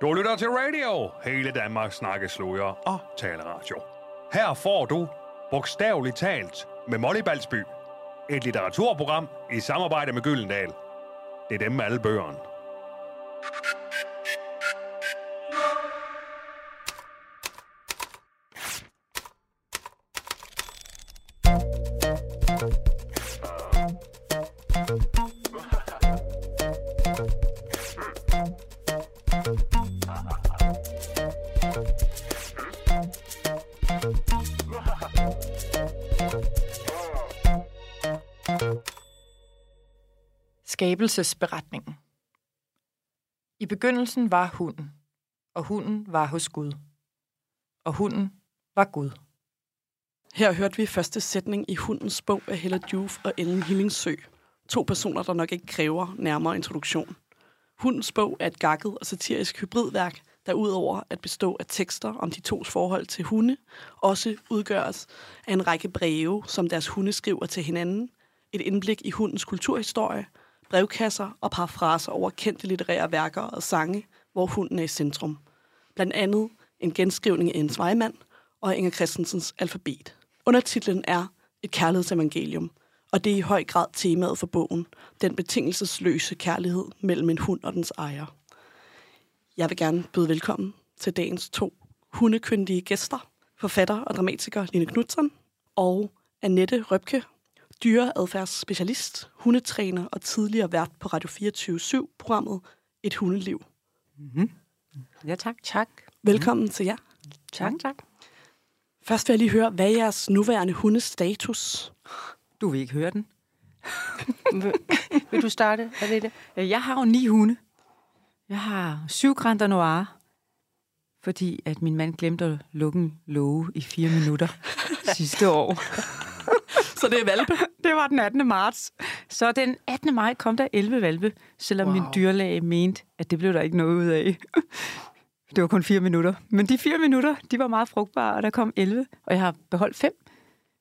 Du lytter til radio. Hele Danmarks snakker og taleradio. Her får du bogstaveligt talt med Molly Balsby. Et litteraturprogram i samarbejde med Gyldendal. Det er dem med alle bøgerne. Skabelsesberetningen I begyndelsen var hunden, og hunden var hos Gud, og hunden var Gud. Her hørte vi første sætning i Hundens bog af Hella Juf og Ellen Hillingsø. To personer, der nok ikke kræver nærmere introduktion. Hundens bog er et gakket og satirisk hybridværk, der udover at bestå af tekster om de tos forhold til hunde, også udgøres af en række breve, som deres hunde skriver til hinanden, et indblik i hundens kulturhistorie, brevkasser og parafraser over kendte litterære værker og sange, hvor hunden er i centrum. Blandt andet en genskrivning af Jens Svejmand og Inger Christensens alfabet. Undertitlen er Et kærlighedsevangelium, og det er i høj grad temaet for bogen, den betingelsesløse kærlighed mellem en hund og dens ejer. Jeg vil gerne byde velkommen til dagens to hundekyndige gæster, forfatter og dramatiker Line Knudsen og Annette Røbke, dyreadfærdsspecialist, hundetræner og tidligere vært på Radio 24-7-programmet Et Hundeliv. Ja, tak. Tak. Velkommen til jer. Tak, tak. Først vil jeg lige høre, hvad er jeres nuværende hundestatus? Du vil ikke høre den. Vil, vil du starte? Er det det? Jeg har jo ni hunde. Jeg har syv Grand Noir, fordi at min mand glemte at lukke en låge i fire minutter sidste år. Så det er valpe? Det var den 18. marts. Så den 18. maj kom der 11 valpe, selvom wow. min dyrlæge mente, at det blev der ikke noget ud af. Det var kun fire minutter. Men de fire minutter, de var meget frugtbare, og der kom 11, og jeg har beholdt fem,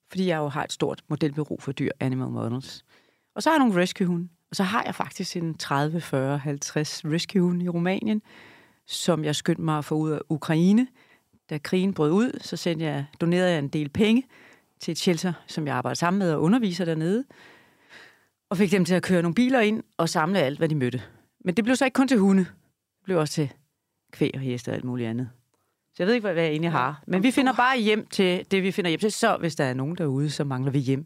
fordi jeg jo har et stort modelbureau for dyr, Animal Models. Og så har jeg nogle rescue-hunde. Og så har jeg faktisk en 30, 40, 50 rescue-hunde i Rumænien, som jeg skyndte mig at få ud af Ukraine. Da krigen brød ud, så sendte jeg, donerede jeg en del penge til et shelter, som jeg arbejder sammen med og underviser dernede. Og fik dem til at køre nogle biler ind og samle alt, hvad de mødte. Men det blev så ikke kun til hunde. Det blev også til kvæg og heste og alt muligt andet. Så jeg ved ikke, hvad jeg egentlig har. Men vi finder bare hjem til det, vi finder hjem til. Så hvis der er nogen derude, så mangler vi hjem.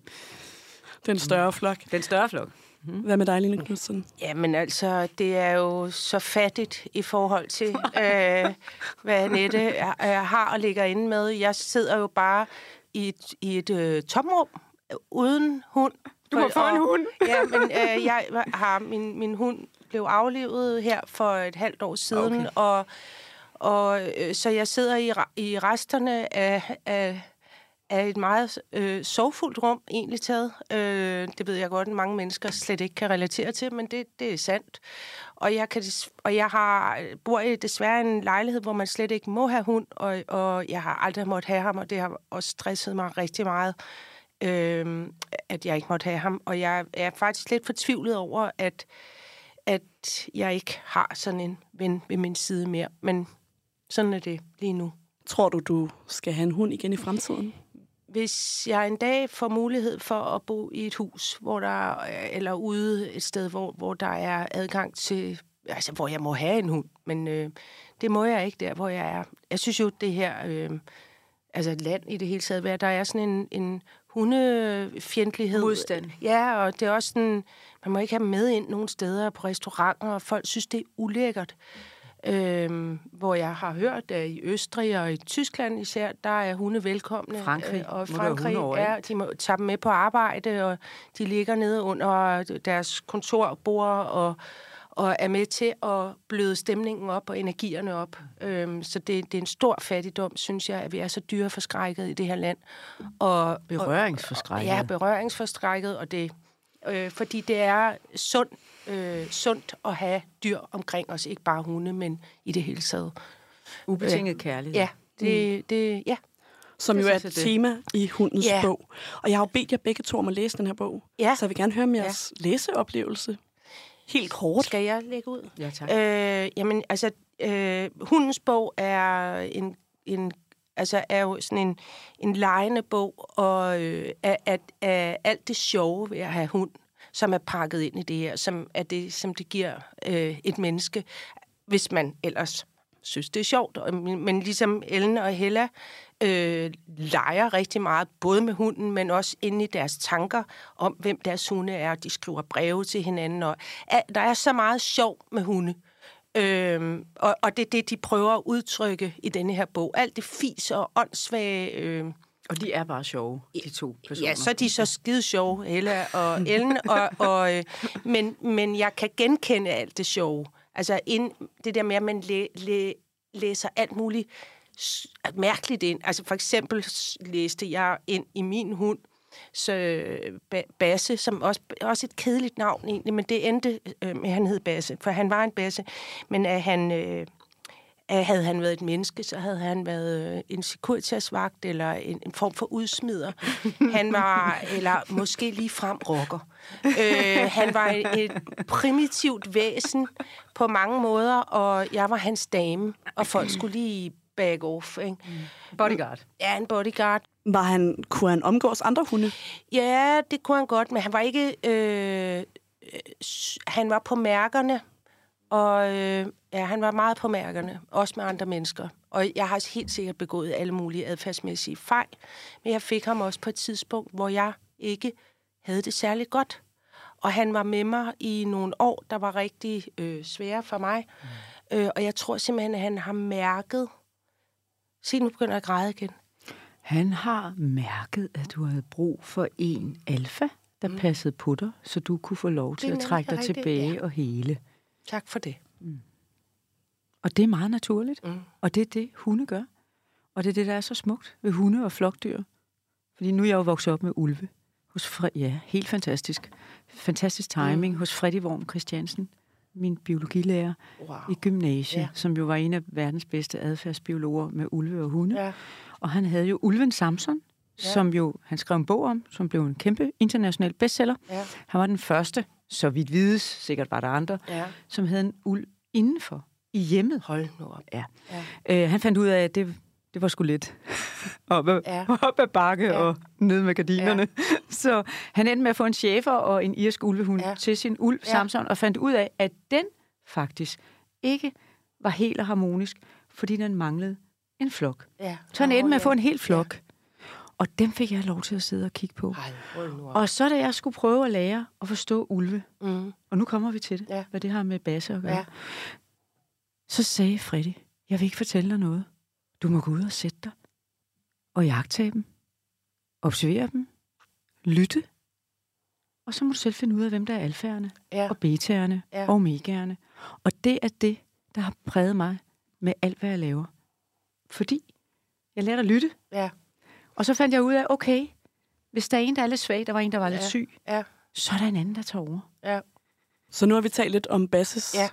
Den større flok. Den større flok. Hvad med dig, Line Knudsen? Jamen altså, det er jo så fattigt i forhold til, øh, hvad Annette har og ligger inde med. Jeg sidder jo bare i et, i et øh, tomrum øh, uden hund. Du må få en hund. ja, men øh, jeg har min, min hund blev aflevet her for et halvt år siden, okay. og, og øh, så jeg sidder i, i resterne af, af, er et meget øh, sorgfuldt rum, egentlig taget. Øh, det ved jeg godt, at mange mennesker slet ikke kan relatere til, men det, det er sandt. Og jeg, kan, og jeg har, bor i desværre en lejlighed, hvor man slet ikke må have hund, og, og jeg har aldrig måttet have ham, og det har også stresset mig rigtig meget, øh, at jeg ikke måtte have ham. Og jeg er faktisk lidt fortvivlet over, at, at jeg ikke har sådan en ven ved min side mere. Men sådan er det lige nu. Tror du, du skal have en hund igen i fremtiden? Hvis jeg en dag får mulighed for at bo i et hus, hvor der eller ude et sted, hvor, hvor der er adgang til, altså hvor jeg må have en hund, men øh, det må jeg ikke der, hvor jeg er. Jeg synes jo, det her, øh, altså land i det hele taget, hvad der er sådan en, en hundefjendtlighed. Modstand. Ja, og det er også sådan, man må ikke have med ind nogle steder på restauranter, og folk synes, det er ulækkert. Øhm, hvor jeg har hørt, at i Østrig og i Tyskland især, der er hunde velkomne. Frankrig. Øh, og Frankrig, ja, de må tage dem med på arbejde, og de ligger nede under deres kontorbord og, og er med til at bløde stemningen op og energierne op. Øhm, så det, det er en stor fattigdom, synes jeg, at vi er så dyreforskrækket i det her land. Og, berøringsforskrækket. Og, ja, berøringsforskrækket, og det øh, fordi det er sund, øh, sundt at have dyr omkring os, ikke bare hunde, men i det hele taget. Ubetinget øh, kærlighed. Ja, det, det, ja. Som Det jo er et det. tema i hundens Ja. bog. Og jeg har jo bedt jer begge to om at læse den her bog. Ja. Så jeg vil gerne høre om jeres læseoplevelse. Helt kort. Skal jeg lægge ud? Ja, tak. Øh, jamen, altså, øh, hundens bog er en, en altså er jo sådan en, en lejende bog, og øh, af, af, af alt det sjove ved at have hund, som er pakket ind i det her, som er det, som det giver øh, et menneske, hvis man ellers synes, det er sjovt. Og- Men, men ligesom Ellen og Hella øh, leger rigtig meget, både med hunden, men også inde i deres tanker om, hvem deres hunde er. De skriver breve til hinanden, og at der er så meget sjov med hunde. Øhm, og, og det er det, de prøver at udtrykke i denne her bog. Alt det fis og åndssvage... Øh, og de er bare sjove, de to personer. Ja, så er de så skide sjove, Ella og Ellen, og, og, øh, men, men jeg kan genkende alt det sjove. Altså ind, det der med, at man læ, læ, læser alt muligt mærkeligt ind. Altså for eksempel læste jeg ind i min hund, så øh, Ba- Basse, som også, også et kedeligt navn egentlig, men det endte øh, han hed Basse, for han var en Basse, men at han... Øh, havde han været et menneske, så havde han været øh, en Securitas-vagt eller en, en form for udsmider. Han var, eller måske lige frem rocker. Øh, han var et, et primitivt væsen på mange måder, og jeg var hans dame, og folk skulle lige back off. Ikke? Bodyguard. Ja, en bodyguard. Var han, kunne han omgås andre hunde? Ja, det kunne han godt, men han var ikke... Øh, øh, han var på mærkerne, og øh, ja, han var meget på mærkerne, også med andre mennesker. Og jeg har helt sikkert begået alle mulige adfærdsmæssige fejl, men jeg fik ham også på et tidspunkt, hvor jeg ikke havde det særlig godt. Og han var med mig i nogle år, der var rigtig øh, svære for mig. Mm. Øh, og jeg tror simpelthen, at han har mærket... Se, nu begynder jeg at græde igen. Han har mærket, at du havde brug for en alfa, der mm. passede på dig, så du kunne få lov til at trække dig rigtigt, tilbage ja. og hele. Tak for det. Og det er meget naturligt. Mm. Og det er det, hunde gør. Og det er det, der er så smukt ved hunde og flokdyr. Fordi nu er jeg jo vokset op med ulve. Hos Fre- ja, helt fantastisk. Fantastisk timing mm. hos Freddy Worm Christiansen, min biologilærer Wow. i gymnasiet, Ja. som jo var en af verdens bedste adfærdsbiologer med ulve og hunde. Ja. Og han havde jo Ulven Samson, ja. som jo han skrev en bog om, som blev en kæmpe international bestseller. Ja. Han var den første, så vidt vides, sikkert var der andre, Ja. som havde en ulv indenfor i hjemmet. Hold nu op. Ja. Ja. Øh, han fandt ud af, at det, det var sgu lidt op ad, Ja. op ad bakke Ja. og ned med gardinerne. Ja. Så han endte med at få en chefer og en irsk ulvehund Ja. til sin ulv Ja. Samson, og fandt ud af, at den faktisk ikke var helt harmonisk, fordi den manglede en flok. Ja. Så han endte med at få en hel flok. Ja. Og dem fik jeg lov til at sidde og kigge på. Ej. Og så da jeg skulle prøve at lære at forstå ulve, Mm. og nu kommer vi til det, Ja. hvad det har med basse at gøre, Ja. Så sagde Freddy, jeg vil ikke fortælle dig noget. Du må gå ud og sætte dig og jagtage dem, observere dem, lytte, og så må du selv finde ud af, hvem der er alfærerne Ja. og betaerne Ja. og omegaerne. Og det er det, der har præget mig med alt, hvad jeg laver. Fordi jeg lærte at lytte, Ja. og så fandt jeg ud af, okay, hvis der er en, der er lidt svag, der var en, der var lidt Ja. syg, Ja. så er der en anden, der tager over. Ja. Så nu har vi talt lidt om Basses Ja.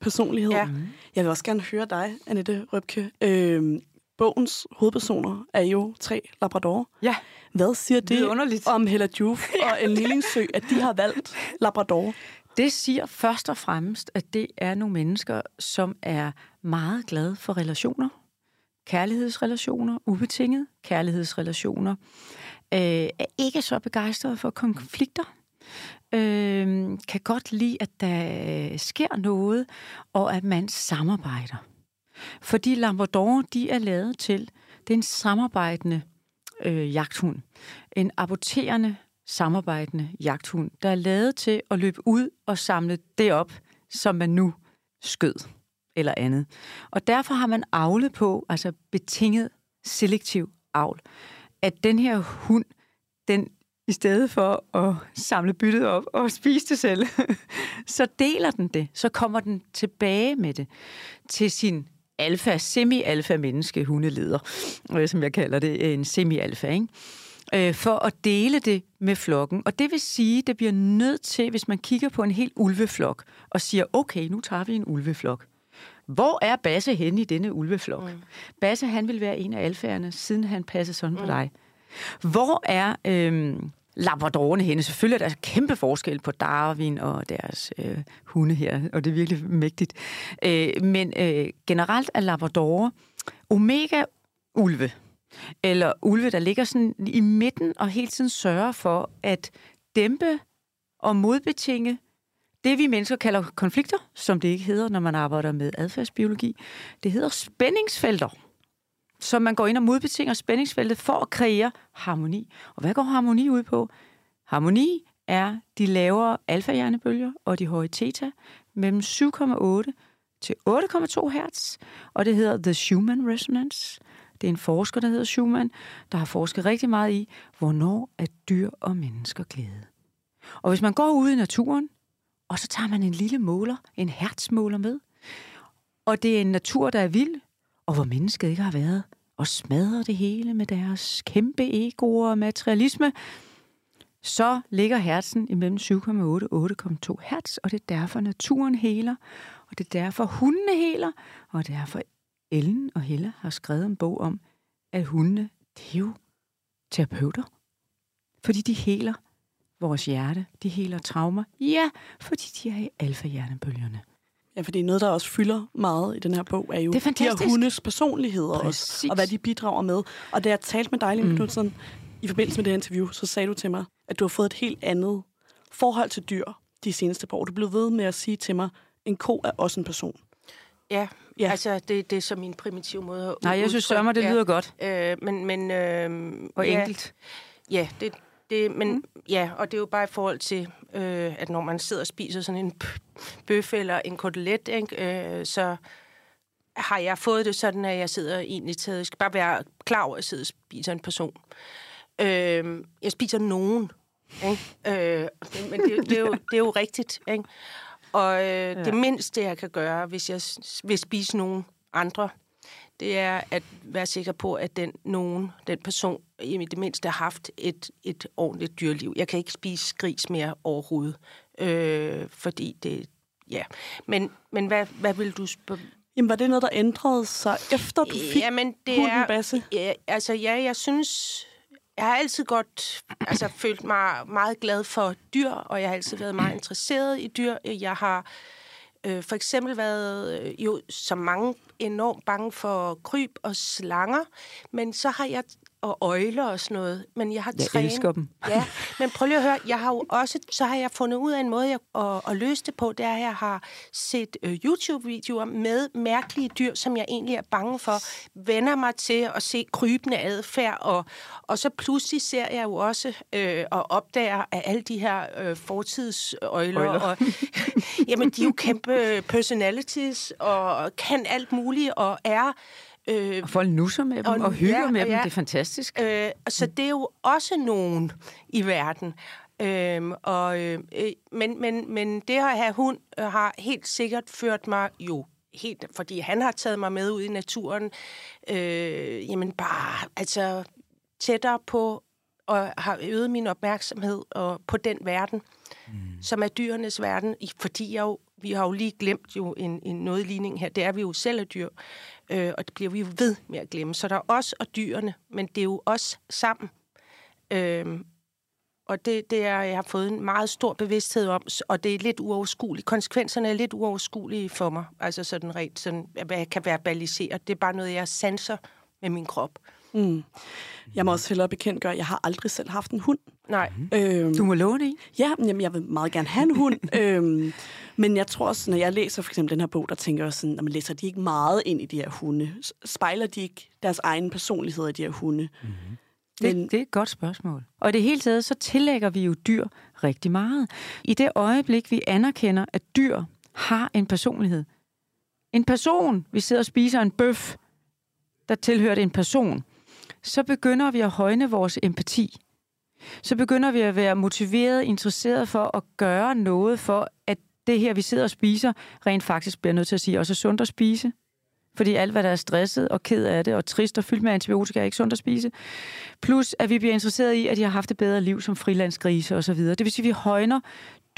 Personlighed. Ja. Jeg vil også gerne høre dig, Annette Røbke. Øhm, bogens hovedpersoner er jo tre Labrador. Ja. Hvad siger det Vidunderligt. om Hella Juf og Ellen Hillingsø, at de har valgt Labrador? Det siger først og fremmest, at det er nogle mennesker, som er meget glade for relationer. Kærlighedsrelationer, ubetinget kærlighedsrelationer. Øh, er ikke så begejstrede for konflikter. Øh, kan godt lide, at der øh, sker noget, og at man samarbejder. Fordi Labrador, de er lavet til, det er en samarbejdende øh, jagthund. En aborterende, samarbejdende jagthund, der er lavet til at løbe ud og samle det op, som man nu skød eller andet. Og derfor har man avlet på, altså betinget selektiv avl, at den her hund, den i stedet for at samle byttet op og spise det selv, så deler den det. Så kommer den tilbage med det til sin alfa, semi-alfa menneske hundeleder, øh, som jeg kalder det, en semi-alfa, ikke? Øh, for at dele det med flokken. Og det vil sige, det bliver nødt til, hvis man kigger på en helt ulveflok, og siger, okay, nu tager vi en ulveflok. Hvor er Basse henne i denne ulveflok? Mm. Basse, han vil være en af alfærerne, siden han passer sådan mm. på dig. Hvor er øhm, labradorerne henne? Selvfølgelig er der kæmpe forskel på Darwin og deres øh, hunde her, og det er virkelig mægtigt. Øh, men øh, generelt er labradorer omega-ulve, eller ulve, der ligger sådan i midten og hele tiden sørger for at dæmpe og modbetinge det, vi mennesker kalder konflikter, som det ikke hedder, når man arbejder med adfærdsbiologi. Det hedder spændingsfelter. Så man går ind og modbetinger spændingsfeltet for at kreere harmoni. Og hvad går harmoni ud på? Harmoni er de lavere alfa-hjernebølger og de høje theta mellem 7,8 til 8,2 hertz, og det hedder The Schumann Resonance. Det er en forsker, der hedder Schumann, der har forsket rigtig meget i, hvornår er dyr og mennesker glæde. Og hvis man går ud i naturen, og så tager man en lille måler, en hertzmåler med, og det er en natur, der er vild, og hvor mennesket ikke har været, og smadrer det hele med deres kæmpe egoer og materialisme, så ligger hertzen imellem 7,8 og 8,2 hertz, og det er derfor naturen heler, og det er derfor hundene heler, og det er derfor Ellen og Hella har skrevet en bog om, at hundene, det er jo terapeuter. Fordi de heler vores hjerte, de heler traumer. Ja, fordi de er i alfa-hjernebølgerne. Ja, fordi noget, der også fylder meget i den her bog, er jo det er de her hundes personligheder også, og hvad de bidrager med. Og da jeg talte med dig, Lille mm. Knudsen, i forbindelse med det her interview, så sagde du til mig, at du har fået et helt andet forhold til dyr de seneste par år. Du blev ved med at sige til mig, en ko er også en person. Ja, ja. altså det, det er så min primitive måde at Nej, jeg synes sørger det lyder ja. godt. Øh, men, men, øh, og ja, enkelt. Ja, det, det, men mm. ja, og det er jo bare i forhold til, øh, at når man sidder og spiser sådan en bøf eller en kotelet, ikke, øh, så har jeg fået det sådan, at jeg sidder egentlig jeg skal bare være klar over, at jeg sidder og spiser en person. Øh, jeg spiser nogen, ikke? Øh, men det, det, er jo, det er jo rigtigt, ikke? Og øh, ja. det mindste, jeg kan gøre, hvis jeg vil spise nogen andre, det er at være sikker på, at den nogen, den person, i det mindste har haft et, et ordentligt dyreliv. Jeg kan ikke spise gris mere overhovedet, øh, fordi det, ja. Men, men hvad, hvad vil du spørge? Jamen, var det noget, der ændrede sig, efter du fik Jamen, det hunden, er, Basse? Ja, altså, ja, jeg synes... Jeg har altid godt altså, følt mig meget glad for dyr, og jeg har altid været meget interesseret i dyr. Jeg har øh, Øh, for eksempel været øh, jo som mange enormt bange for kryb og slanger, men så har jeg og øjler og sådan noget, men jeg har jeg trænet... elsker dem. Ja, men prøv lige at høre, jeg har jo også, så har jeg fundet ud af en måde jeg, at, at løse det på, det er, at jeg har set uh, YouTube-videoer med mærkelige dyr, som jeg egentlig er bange for, vender mig til at se krybende adfærd, og, og så pludselig ser jeg jo også øh, og opdager, at alle de her øh, fortidsøjler, Øjler. og, jamen, de er jo kæmpe personalities, og kan alt muligt, og er Øh, og folk nusser med dem og, og hygger ja, med dem. Ja. Det er fantastisk. Øh, så det er jo også nogen i verden. Øhm, og, øh, men, men, men det at have hund øh, har helt sikkert ført mig jo helt, fordi han har taget mig med ud i naturen, øh, jamen bare, altså tættere på, og har øget min opmærksomhed og, på den verden, mm. som er dyrenes verden, fordi jeg jo, vi har jo lige glemt jo en, en noget ligning her, det er vi jo selv er dyr øh, og det bliver vi jo ved med at glemme. Så der er os og dyrene, men det er jo os sammen. Øh, og det, det er, jeg har fået en meget stor bevidsthed om, og det er lidt uoverskueligt. Konsekvenserne er lidt uoverskuelige for mig. Altså sådan rent, sådan, hvad jeg kan verbalisere. Det er bare noget, jeg sanser med min krop. Mm. Jeg må også hellere bekendtgøre, at jeg har aldrig selv haft en hund. Nej. Øhm, du må låne en? Ja, jamen, jeg vil meget gerne have en hund. øhm, men jeg tror også, når jeg læser for eksempel den her bog, der tænker jeg sådan, at man læser de ikke meget ind i de her hunde. Spejler de ikke deres egen personlighed af de her hunde? Mm-hmm. Det, Men, det er et godt spørgsmål. Og i det hele taget, så tillægger vi jo dyr rigtig meget. I det øjeblik, vi anerkender, at dyr har en personlighed. En person, vi sidder og spiser en bøf, der tilhører en person, så begynder vi at højne vores empati. Så begynder vi at være motiveret, interesseret for at gøre noget for, at det her, vi sidder og spiser, rent faktisk bliver nødt til at sige, også er sundt at spise. Fordi alt, hvad der er stresset og ked af det, og trist og fyldt med antibiotika, er ikke sundt at spise. Plus, at vi bliver interesseret i, at de har haft et bedre liv som frilandsgrise osv. Det vil sige, at vi højner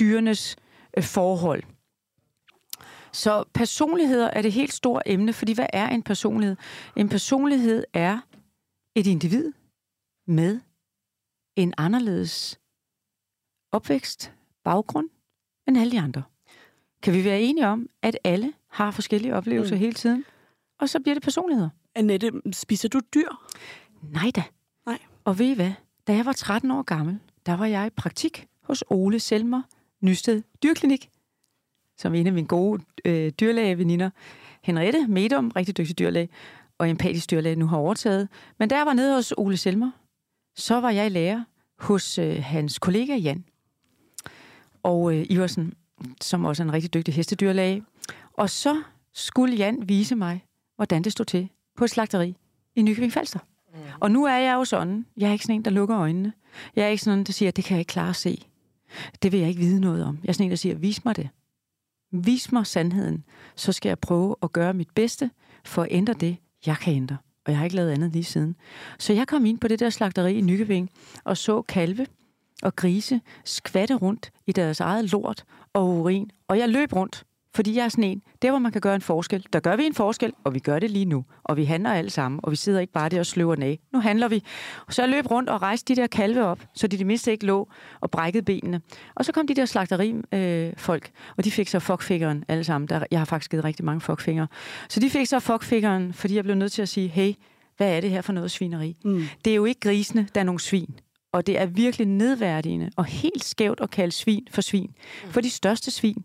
dyrenes øh, forhold. Så personligheder er det helt store emne, fordi hvad er en personlighed? En personlighed er et individ med en anderledes opvækst, baggrund, end alle de andre. Kan vi være enige om, at alle har forskellige oplevelser mm. hele tiden? Og så bliver det personligheder. Annette, spiser du dyr? Nej da. Nej. Og ved I hvad? Da jeg var 13 år gammel, der var jeg i praktik hos Ole Selmer Nysted Dyrklinik, som en af mine gode øh, dyrlægeveninder. Henriette Medum, rigtig dygtig dyrlæge, og empatisk dyrlæge, nu har overtaget. Men da jeg var nede hos Ole Selmer, så var jeg i lærer hos øh, hans kollega Jan. Og øh, Iversen, som også er en rigtig dygtig hestedyrlæge. Og så skulle Jan vise mig, hvordan det stod til på et slagteri i Nykøbing Falster. Mm. Og nu er jeg jo sådan, jeg er ikke sådan en, der lukker øjnene. Jeg er ikke sådan en, der siger, at det kan jeg ikke klare at se. Det vil jeg ikke vide noget om. Jeg er sådan en, der siger, vis mig det. Vis mig sandheden. Så skal jeg prøve at gøre mit bedste for at ændre det, jeg kan ændre. Og jeg har ikke lavet andet lige siden. Så jeg kom ind på det der slagteri i Nykøbing og så kalve og grise skvatte rundt i deres eget lort og urin. Og jeg løb rundt fordi jeg er sådan en, der hvor man kan gøre en forskel, der gør vi en forskel, og vi gør det lige nu. Og vi handler alle sammen, og vi sidder ikke bare der og sløver af. Nu handler vi. Og så jeg løb rundt og rejste de der kalve op, så de det mindste ikke lå og brækkede benene. Og så kom de der slagteri-folk, øh, og de fik så fuckfingeren alle sammen. Der, jeg har faktisk givet rigtig mange fuckfingre. Så de fik så fuckfingeren, fordi jeg blev nødt til at sige, hey, hvad er det her for noget svineri? Mm. Det er jo ikke grisene, der er nogle svin. Og det er virkelig nedværdigende og helt skævt at kalde svin for svin. Mm. For de største svin,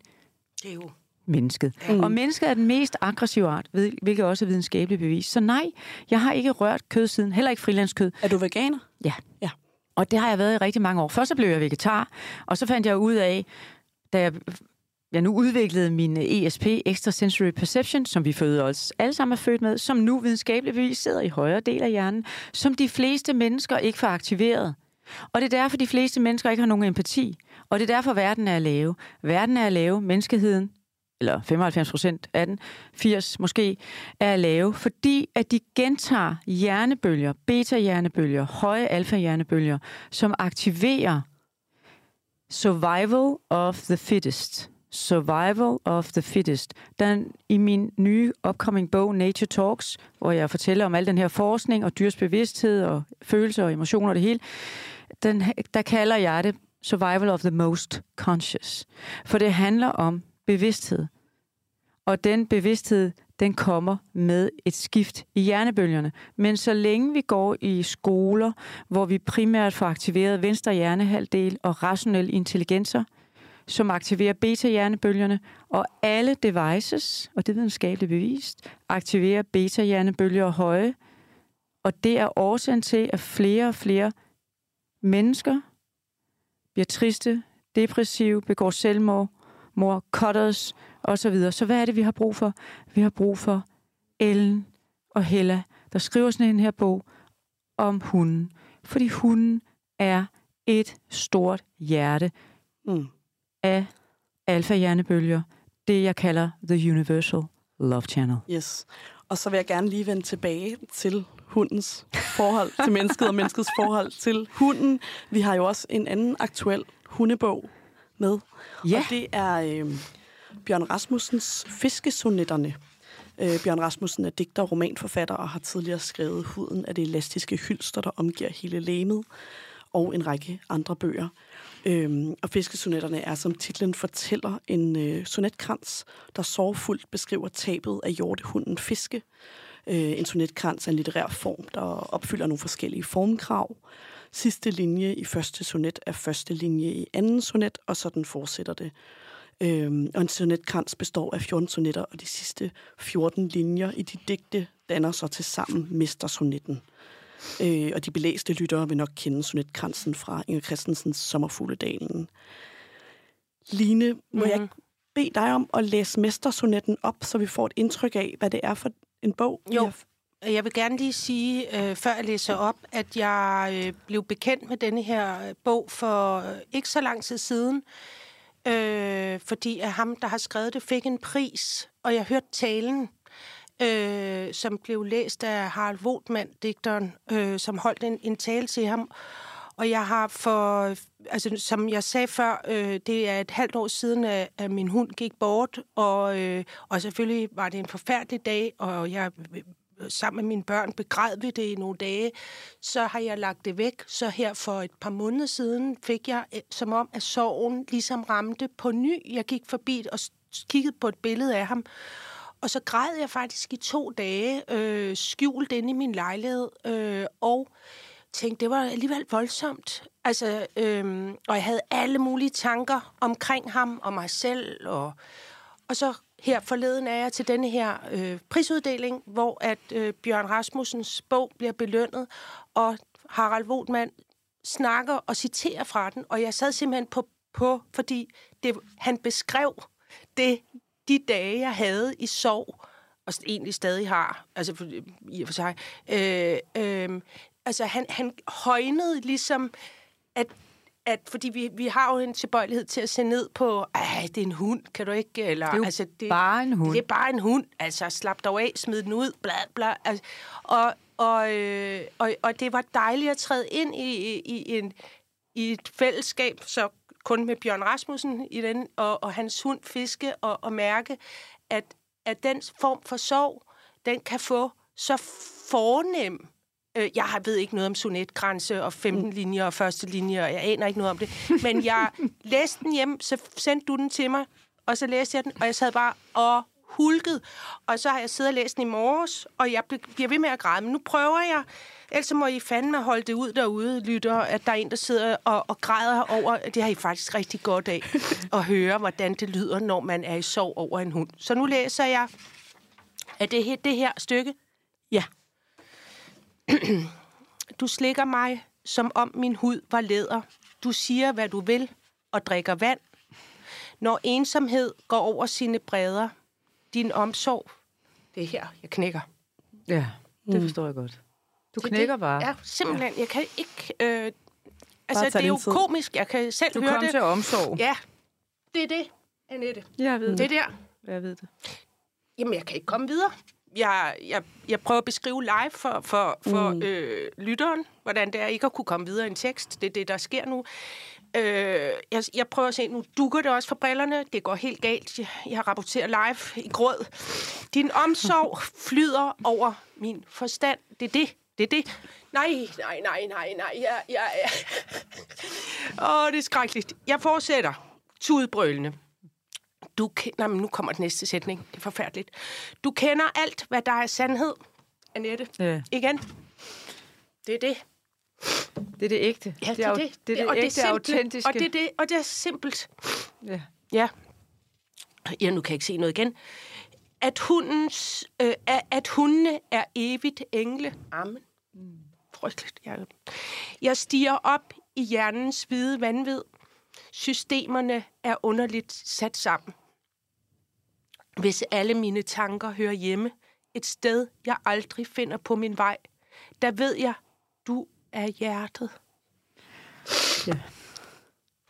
det er jo mennesket. Mm. Og mennesket er den mest aggressive art, hvilket også er videnskabeligt bevis. Så nej, jeg har ikke rørt kød siden, heller ikke frilandskød. Er du veganer? Ja. ja. Og det har jeg været i rigtig mange år. Først så blev jeg vegetar, og så fandt jeg ud af, da jeg, jeg nu udviklede min ESP, Extrasensory Perception, som vi føder os alle sammen er født med, som nu videnskabeligt bevis sidder i højre del af hjernen, som de fleste mennesker ikke får aktiveret. Og det er derfor, de fleste mennesker ikke har nogen empati. Og det er derfor, verden er at lave. Verden er at lave, menneskeheden eller 95 procent af den, 80 måske, er lave, fordi at de gentager hjernebølger, beta-hjernebølger, høje alfa-hjernebølger, som aktiverer survival of the fittest. Survival of the fittest. Den, I min nye upcoming bog, Nature Talks, hvor jeg fortæller om al den her forskning og dyrs bevidsthed og følelser og emotioner og det hele, den, der kalder jeg det Survival of the Most Conscious. For det handler om bevidsthed. Og den bevidsthed, den kommer med et skift i hjernebølgerne. Men så længe vi går i skoler, hvor vi primært får aktiveret venstre hjernehalvdel og rationel intelligenser, som aktiverer beta-hjernebølgerne, og alle devices, og det er videnskabeligt bevist, aktiverer beta-hjernebølger høje, og det er årsagen til, at flere og flere mennesker bliver triste, depressive, begår selvmord, mor, cutters og så videre. Så hvad er det, vi har brug for? Vi har brug for Ellen og Hella, der skriver sådan en her bog om hunden. Fordi hunden er et stort hjerte mm. af alfa-hjernebølger. Det, jeg kalder The Universal Love Channel. Yes. Og så vil jeg gerne lige vende tilbage til hundens forhold til mennesket og menneskets forhold til hunden. Vi har jo også en anden aktuel hundebog med. Ja. Og det er øh, Bjørn Rasmussens Fiskesonetterne. Øh, Bjørn Rasmussen er digter og romanforfatter og har tidligere skrevet Huden af det elastiske hylster, der omgiver hele læmet, og en række andre bøger. Øhm, og Fiskesonetterne er, som titlen fortæller, en øh, sonetkrans, der sorgfuldt beskriver tabet af hjortehunden Fiske. Øh, en sonetkrans er en litterær form, der opfylder nogle forskellige formkrav. Sidste linje i første sonet er første linje i anden sonet, og sådan fortsætter det. Øhm, og en sonetkrans består af 14 sonetter, og de sidste 14 linjer i de digte danner så til sammen mestersonetten. Øh, og de belæste lyttere vil nok kende sonetkransen fra Inger Christensens Sommerfugledalen. Line, må mm-hmm. jeg bede dig om at læse mestersonetten op, så vi får et indtryk af, hvad det er for en bog? Jo, jeg vil gerne lige sige, øh, før jeg læser op, at jeg øh, blev bekendt med denne her bog for øh, ikke så lang tid siden, øh, fordi at ham, der har skrevet det, fik en pris, og jeg hørte talen, øh, som blev læst af Harald Wotman, digteren, øh, som holdt en, en tale til ham. Og jeg har for, altså som jeg sagde før, øh, det er et halvt år siden, at, at min hund gik bort, og, øh, og selvfølgelig var det en forfærdelig dag, og jeg sammen med mine børn begræd vi det i nogle dage. Så har jeg lagt det væk. Så her for et par måneder siden fik jeg, øh, som om at sorgen ligesom ramte på ny. Jeg gik forbi og kiggede på et billede af ham. Og så græd jeg faktisk i to dage, øh, skjult inde i min lejlighed. Øh, og tænkte, det var alligevel voldsomt. Altså, øh, og jeg havde alle mulige tanker omkring ham og mig selv. Og, og så her forleden er jeg til denne her øh, prisuddeling, hvor at øh, Bjørn Rasmussens bog bliver belønnet, og Harald Wotman snakker og citerer fra den, og jeg sad simpelthen på, på fordi det, han beskrev det, de dage, jeg havde i sorg, og egentlig stadig har, altså for, i og for sig, øh, øh, altså han, han højnede ligesom, at at fordi vi, vi har jo en tilbøjelighed til at se ned på, at det er en hund, kan du ikke? Eller, det er jo altså, det, bare en hund. Det er bare en hund. Altså, slap dig af, smid den ud, bla bla. Altså, og, og, øh, og, og det var dejligt at træde ind i, i, en, i et fællesskab, så kun med Bjørn Rasmussen i den, og, og hans hund Fiske, og, og mærke, at, at den form for sorg, den kan få så fornem Øh, jeg ved ikke noget om sonetgrænse og 15 mm. linjer og første linje, og jeg aner ikke noget om det. Men jeg læste den hjem, så sendte du den til mig, og så læste jeg den, og jeg sad bare og hulket. Og så har jeg siddet og læst den i morges, og jeg bliver ved med at græde. Men nu prøver jeg, ellers må I fandme holde det ud derude, lytter, at der er en, der sidder og, og græder over. Det har I faktisk rigtig godt af, at høre, hvordan det lyder, når man er i sorg over en hund. Så nu læser jeg, er det, det her stykke? Ja. du slikker mig, som om min hud var læder. Du siger, hvad du vil, og drikker vand. Når ensomhed går over sine bredder, din omsorg, det er her, jeg knækker. Ja, det mm. forstår jeg godt. Du det, knækker bare. Ja, simpelthen. Jeg kan ikke... Øh, altså, det er jo tid. komisk. Jeg kan selv du høre det. Du kom til omsorg. Ja, det er det, Annette. Jeg ved det. Det er der. Jeg ved det. Jamen, jeg kan ikke komme videre jeg, jeg, jeg prøver at beskrive live for, for, for mm. øh, lytteren, hvordan det er ikke at kunne komme videre i en tekst. Det er det, der sker nu. Øh, jeg, jeg prøver at se, nu dukker det også for brillerne. Det går helt galt. Jeg, jeg rapporterer live i gråd. Din omsorg flyder over min forstand. Det er det. Det er det. Nej, nej, nej, nej, nej. Jeg, jeg, jeg. Åh, det er skrækkeligt. Jeg fortsætter. Tudbrølende. Du kender, men nu kommer den næste sætning. Det er forfærdeligt. Du kender alt, hvad der er sandhed, Annette. Ja. Igen. Det er det. Det er det ægte. Ja, det er det. Det, det, er det og ægte, det autentiske. Og det, er det, og det er simpelt. Ja. Ja. Ja, nu kan jeg ikke se noget igen. At, hundens, øh, at hundene er evigt engle. Amen. Mm. Frygteligt. Jeg, jeg stiger op i hjernens hvide vanvid Systemerne er underligt sat sammen. Hvis alle mine tanker hører hjemme et sted, jeg aldrig finder på min vej, der ved jeg, du er hjertet. Ja.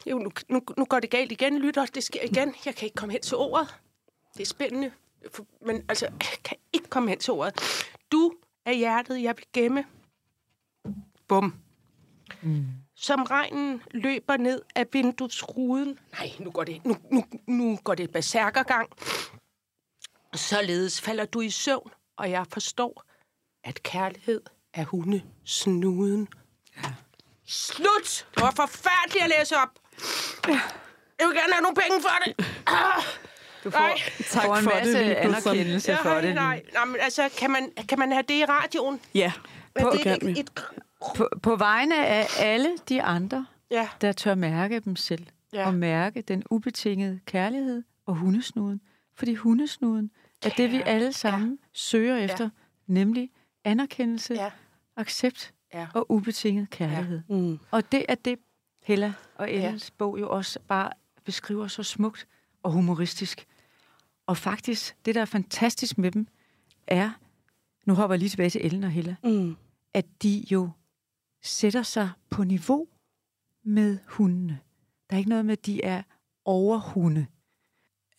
Jo, nu, nu, nu går det galt igen, lytter. Det sker igen. Jeg kan ikke komme hen til ordet. Det er spændende. Men altså, jeg kan ikke komme hen til ordet. Du er hjertet, jeg vil gemme. Bum. Mm som regnen løber ned af vinduesruden. Nej, nu går det, nu, nu, nu går det berserkergang. Således falder du i søvn, og jeg forstår, at kærlighed er hunde snuden. Ja. Slut! Det var forfærdeligt at læse op. Ja. Jeg vil gerne have nogle penge for det. Ah. Du får, nej. tak får en for masse det, anerkendelse ja, for det. Nej, nej, men altså, kan man, kan man have det i radioen? Ja, på, det er et, et, på, på vegne af alle de andre, ja. der tør mærke dem selv, ja. og mærke den ubetingede kærlighed og hundesnuden. Fordi hundesnuden er det, vi alle sammen ja. søger efter, ja. nemlig anerkendelse, ja. accept ja. og ubetinget kærlighed. Ja. Mm. Og det er det, Hella og Ellens ja. bog jo også bare beskriver så smukt og humoristisk. Og faktisk, det der er fantastisk med dem, er, nu hopper jeg lige tilbage til Ellen og Hella, mm. at de jo sætter sig på niveau med hundene. Der er ikke noget med, at de er overhunde.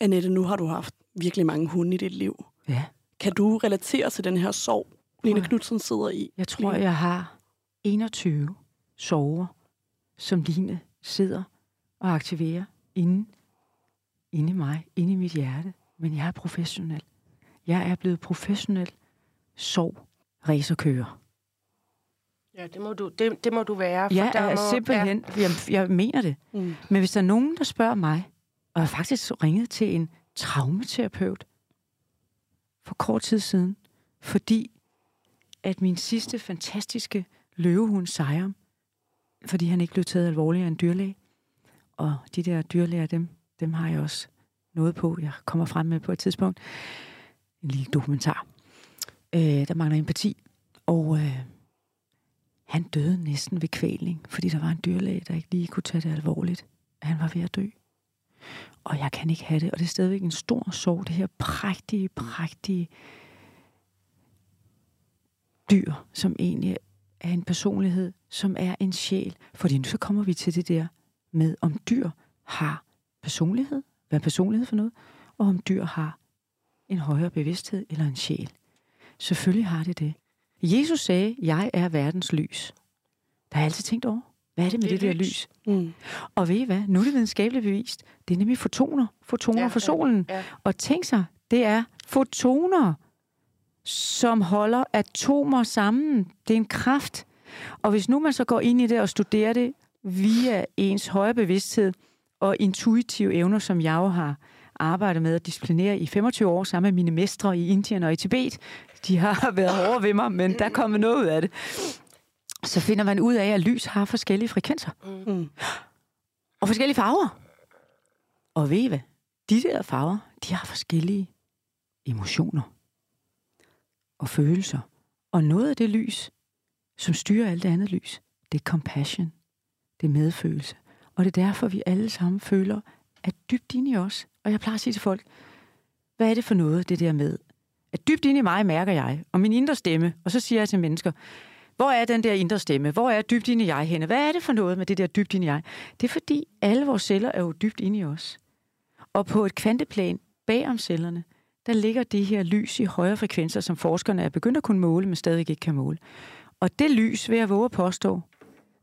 Annette, nu har du haft virkelig mange hunde i dit liv. Ja. Kan du relatere til den her sorg, Lene Knudsen sidder i? Jeg tror, jeg har 21 sover, som Line sidder og aktiverer inde, inde i mig, inde i mit hjerte. Men jeg er professionel. Jeg er blevet professionel sorg racerkører. Ja, det må du, det, det må du være. Jeg der er må, simpelthen, jeg, jeg mener det. Mm. Men hvis der er nogen, der spørger mig, og jeg har faktisk ringet til en traumaterapeut for kort tid siden, fordi at min sidste fantastiske løvehund sejrer, fordi han ikke blev taget alvorligt af en dyrlæge, og de der dyrlæger, dem, dem har jeg også noget på, jeg kommer frem med på et tidspunkt. En lille dokumentar. Øh, der mangler empati. Og øh, han døde næsten ved kvælning, fordi der var en dyrlæge, der ikke lige kunne tage det alvorligt. Han var ved at dø. Og jeg kan ikke have det. Og det er stadigvæk en stor sorg, det her prægtige, prægtige dyr, som egentlig er en personlighed, som er en sjæl. Fordi nu så kommer vi til det der med, om dyr har personlighed, hvad er personlighed for noget, og om dyr har en højere bevidsthed eller en sjæl. Selvfølgelig har det det. Jesus sagde, jeg er verdens lys. Der har jeg altid tænkt over, hvad er det med det, Det er der lys. lys? Mm. Og ved I hvad? Nu er det videnskabeligt bevist. Det er nemlig fotoner. Fotoner Ja, ja, fra solen. ja. Og tænk sig, det er fotoner, som holder atomer sammen. Det er en kraft. Og hvis nu man så går ind i det og studerer det via ens højere bevidsthed og intuitive evner, som jeg jo har arbejdet med at disciplinere i 25 år sammen med mine mestre i Indien og i Tibet. De har været hårde ved mig, men der er kommet noget ud af det. Så finder man ud af, at lys har forskellige frekvenser Mm. og forskellige farver. Og ved I hvad? De der farver, de har forskellige emotioner og følelser. Og noget af det lys, som styrer alt det andet lys, det er compassion. Det er medfølelse. Og det er derfor, vi alle sammen føler, at dybt inde i os, og jeg plejer at sige til folk, hvad er det for noget, det der med, at dybt inde i mig mærker jeg, og min indre stemme, og så siger jeg til mennesker, hvor er den der indre stemme? Hvor er dybt inde i jeg henne? Hvad er det for noget med det der dybt inde i jeg? Det er fordi, alle vores celler er jo dybt inde i os. Og på et kvanteplan bag om cellerne, der ligger det her lys i højere frekvenser, som forskerne er begyndt at kunne måle, men stadig ikke kan måle. Og det lys, vil jeg våge at påstå,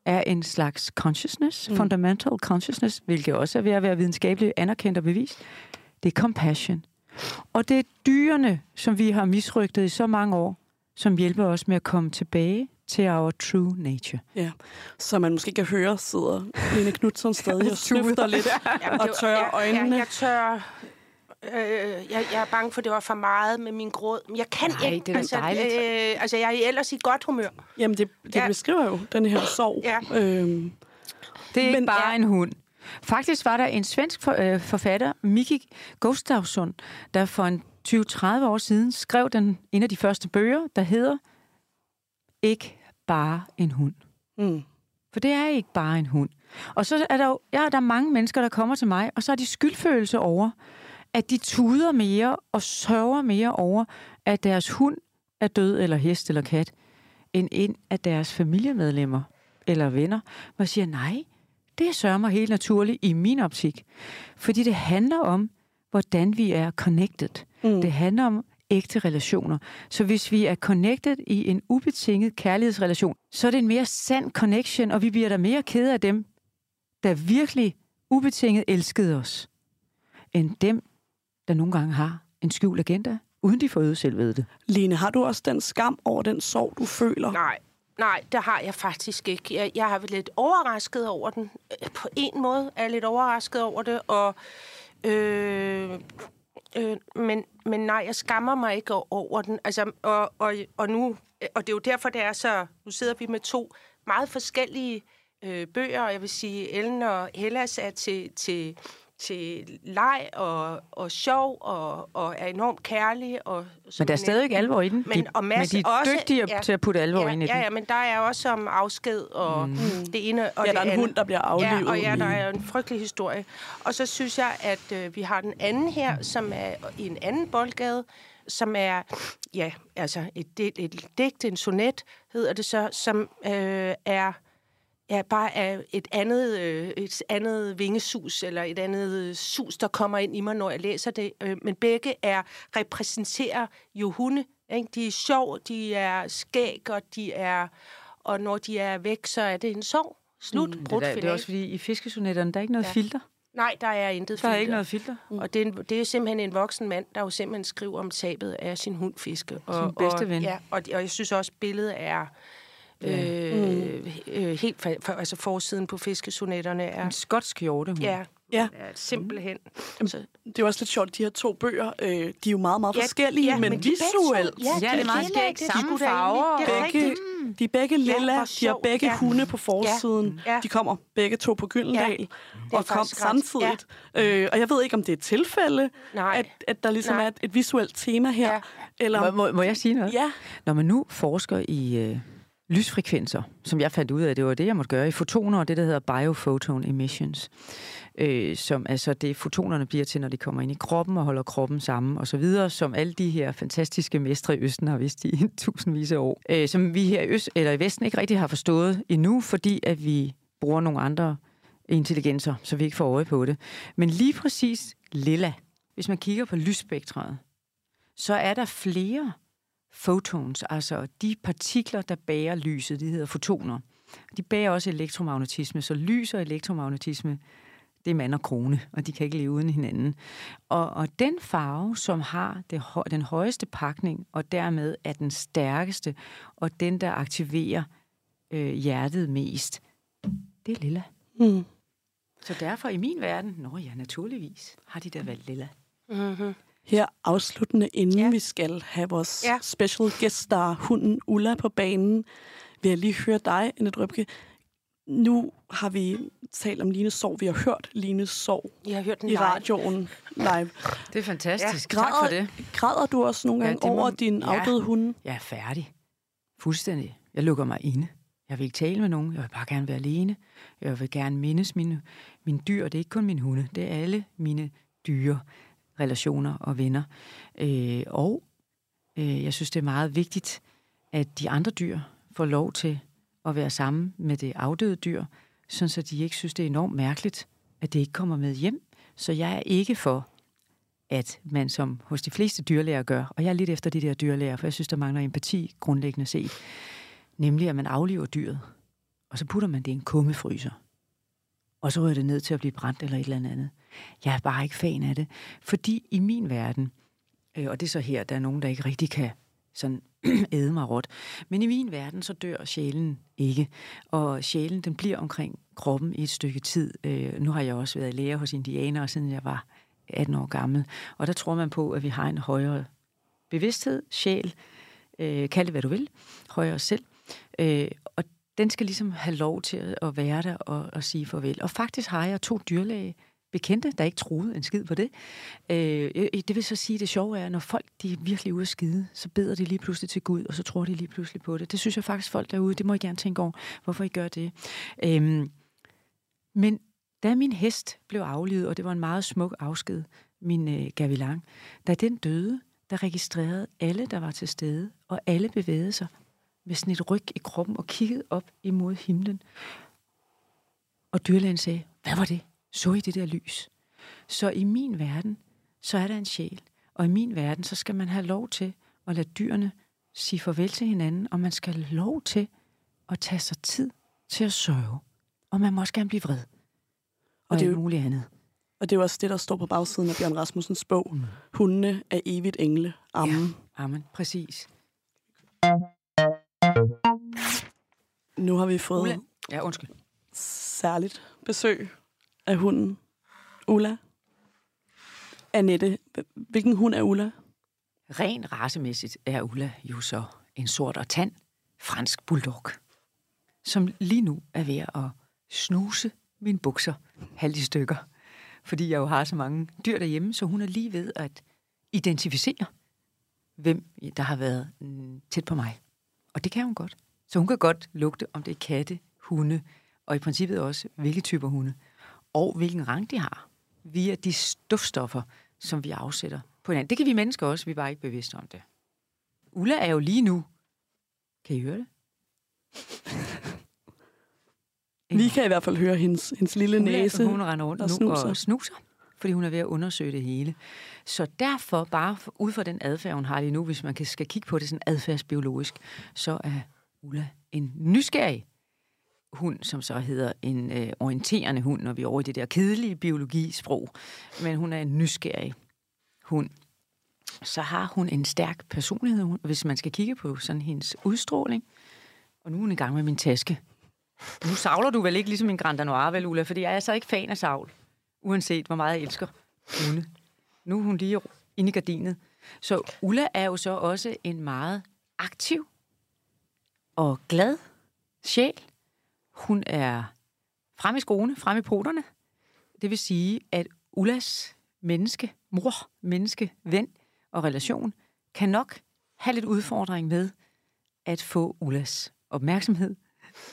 er en slags consciousness, mm. fundamental consciousness, hvilket også er ved at være videnskabeligt anerkendt og bevist. Det er compassion. Og det er dyrene, som vi har misrygtet i så mange år, som hjælper os med at komme tilbage til our true nature. Ja, så man måske kan høre, sidder Lene Knudsen stadig og snøfter lidt Jamen, og tørrer jeg, øjnene. Jeg, jeg tør... Øh, jeg, jeg er bange for, at det var for meget med min gråd. Men jeg kan Nej, ikke. det er altså, dejligt. Øh, altså, jeg er ellers i godt humør. Jamen, det, det Ja. beskriver jo den her sorg. Ja. Øhm, Det er ikke Men- bare Ja. en hund. Faktisk var der en svensk for, øh, forfatter, Miki Gustafsson, der for en 20-30 år siden skrev den, en af de første bøger, der hedder Ikke bare en hund. mm. For det er ikke bare en hund. Og så er der jo ja, der er mange mennesker, der kommer til mig, og så har de skyldfølelse over, at de tuder mere og sørger mere over, at deres hund er død, eller hest, eller kat, end ind af deres familiemedlemmer eller venner, jeg siger, nej, det sørger mig helt naturligt i min optik. Fordi det handler om, hvordan vi er connected. Mm. Det handler om ægte relationer. Så hvis vi er connected i en ubetinget kærlighedsrelation, så er det en mere sand connection, og vi bliver da mere kede af dem, der virkelig ubetinget elskede os, end dem, der nogle gange har en skjult agenda, uden de får øget selv ved det. Lene, har du også den skam over den sorg, du føler? Nej, nej, det har jeg faktisk ikke. Jeg, jeg har været lidt overrasket over den. På en måde er jeg lidt overrasket over det, og... Øh, øh, men, men nej, jeg skammer mig ikke over den. Altså, og, og, og nu... Og det er jo derfor, det er så... Nu sidder vi med to meget forskellige øh, bøger, og jeg vil sige, Ellen og Hellas er til, til, til leg og, og sjov og, og er enormt kærlige. Og, Men der er stadig ikke alvor i den. Men- de, og men de er også- dygtige ja. til at putte alvor ja, ind i ja, den. ja, men der er også om afsked og mm. det ene og Ja, det der er en andet. hund, der bliver aflivet. Ja, og ja, der er en frygtelig historie. Og så synes jeg, at øh, vi har den anden her, som er i en anden boldgade, som er, ja, altså et, et, et digt, en sonet, hedder det så, som øh, er ja, bare er et andet, øh, et andet vingesus, eller et andet sus, der kommer ind i mig, når jeg læser det. Øh, men begge er repræsenterer jo hunde. Ikke? De er sjov, de er skæg, og de er... Og når de er væk, så er det en sorg. Slut. Mm, det, er, der- det er også fordi, i fiskesonetterne, der er ikke noget Ja. filter. Nej, der er intet Der er filter. ikke noget filter. Og det er, en, det er simpelthen en voksen mand, der jo simpelthen skriver om tabet af sin hund Fiske. Og, Sin bedste og, ven. Ja, og, og jeg synes også, billedet er øh, øh, helt... For, for, altså forsiden på fiskesonetterne er... En skotsk hjorte, hun. Ja, Ja. er simpelthen... Så, Det er også lidt sjovt, de her to bøger, øh, de er jo meget, meget Ja, forskellige, ja, men, men de visuelt. ja, Ja, det er meget skægt. Samme da farver. det er Begge, rigtigt. de er begge lilla, hvor de har begge ja. hunde på forsiden. Ja. De kommer begge to på Gyldendal, er og kom ret. samtidigt. Øh, og jeg ved ikke, om det er et tilfælde, Nej. at, at der ligesom Nej. er et, et visuelt tema her. Ja. Eller, Må, må, må jeg sige noget? Ja, Når man nu forsker i øh, lysfrekvenser, som jeg fandt ud af, det var det, jeg måtte gøre, i fotoner og det, der hedder biophoton emissions, øh, som altså det, fotonerne bliver til, når de kommer ind i kroppen og holder kroppen sammen og så videre, som alle de her fantastiske mestre i Østen har vidst i tusindvis af år, øh, som vi her i, Øst, eller i Vesten ikke rigtig har forstået endnu, fordi at vi bruger nogle andre intelligenser, så vi ikke får øje på det. Men lige præcis lilla, hvis man kigger på lysspektret, så er der flere photons, altså de partikler, der bærer lyset, de hedder fotoner. De bærer også elektromagnetisme, så lys og elektromagnetisme, det er mand og krone, og de kan ikke leve uden hinanden. Og, og den farve, som har det, den højeste pakning, og dermed er den stærkeste, og den, der aktiverer øh, hjertet mest, det er lilla. mm. Så derfor i min verden, nå ja, naturligvis, har de da valgt lilla. mm-hmm. Her afsluttende, inden Ja. ja. vi skal have vores Ja. ja. special guest star, hunden Ulla, på banen, vil jeg lige høre dig, Annette Røbke. Nu har vi talt om Lines sorg. Vi har hørt Lines sorg Jeg har hørt den i live. radioen live. Det er fantastisk. Ja. tak for Græder- det. Græder du også nogle Ja, gange det må- over din ja. afdøde hunde? Jeg er færdig. Fuldstændig. Jeg lukker mig inde. Jeg vil ikke tale med nogen. Jeg vil bare gerne være alene. Jeg vil gerne mindes mine, mine dyr. Det er ikke kun mine hunde. Det er alle mine dyre relationer og venner. Øh, og øh, jeg synes, det er meget vigtigt, at de andre dyr får lov til at være sammen med det afdøde dyr, sådan så de ikke synes, det er enormt mærkeligt, at det ikke kommer med hjem. Så jeg er ikke for, at man som hos de fleste dyrlæger gør, og jeg er lidt efter de der dyrlæger, for jeg synes, der mangler empati grundlæggende set, nemlig at man afliver dyret, og så putter man det i en kummefryser, og så ryger det ned til at blive brændt eller et eller andet. Jeg er bare ikke fan af det, fordi i min verden, øh, og det er så her, der er nogen, der ikke rigtig kan sådan æde mig råt, men i min verden, så dør sjælen ikke, og sjælen, den bliver omkring kroppen i et stykke tid. Øh, nu har jeg også været lærer hos indianere, siden jeg var 18 år gammel, og der tror man på, at vi har en højere bevidsthed, sjæl, øh, kald det hvad du vil, højere selv, øh, og den skal ligesom have lov til at- være der og, og sige farvel. Og faktisk har jeg to dyrlæge bekendte, der ikke troede en skid på det. Øh, øh det vil så sige, at det sjove er, at når folk de er virkelig ude at skide, så beder de lige pludselig til Gud, og så tror de lige pludselig på det. Det synes jeg faktisk folk derude, det må I gerne tænke over, hvorfor I gør det. Øh, men da min hest blev aflivet, og det var en meget smuk afsked, min øh, gavilang, da den døde, der registrerede alle, der var til stede, og alle bevægede sig med sådan et ryg i kroppen og kiggede op imod himlen. Og dyrlægen sagde, hvad var det? Så I det der lys? Så i min verden, så er der en sjæl. Og i min verden, så skal man have lov til at lade dyrene sige farvel til hinanden, og man skal have lov til at tage sig tid til at sørge. Og man må også gerne blive vred. Og, og det er er jo- muligt andet. Og det er jo også det, der står på bagsiden af Bjørn Rasmussens bog. Mm. Hundene er evigt engle. Amen. Ja. Amen, præcis. Nu har vi fået Ulla. Ja, undskyld. særligt besøg af hunden Ulla. Annette, hvilken hund er Ulla? Ren racemæssigt er Ulla jo så en sort og tand fransk bulldog, som lige nu er ved at snuse mine bukser halvt i stykker. Fordi jeg jo har så mange dyr derhjemme, så hun er lige ved at identificere, hvem der har været mm, tæt på mig. Og det kan hun godt. Så hun kan godt lugte, om det er katte, hunde, og i princippet også, hvilke typer hunde, og hvilken rang de har, via de stofstoffer, som vi afsætter på hinanden. Det kan vi mennesker også, vi er bare ikke bevidste om det. Ulla er jo lige nu. Kan I høre det? Vi kan i hvert fald høre hendes, hendes lille Ulla, næse. Hun render rundt og nu snuser. og snuser, fordi hun er ved at undersøge det hele. Så derfor, bare ud fra den adfærd, hun har lige nu, hvis man kan, skal kigge på det sådan adfærdsbiologisk, så er Ulla en nysgerrig, hund, som så hedder en øh, orienterende hund, når vi er over i det der kedelige biologisprog. Men hun er en nysgerrig hund. Så har hun en stærk personlighed, hvis man skal kigge på sådan hendes udstråling. Og nu er hun i gang med min taske. Nu savler du vel ikke ligesom en Grand Noir, vel, Ulla? Fordi jeg er altså ikke fan af savl. Uanset hvor meget jeg elsker hunde. Nu er hun lige inde i gardinet. Så Ulla er jo så også en meget aktiv og glad sjæl. Hun er frem i skoene, frem i poterne. Det vil sige, at Ullas menneske, mor, menneske, ven og relation kan nok have lidt udfordring med at få Ullas opmærksomhed,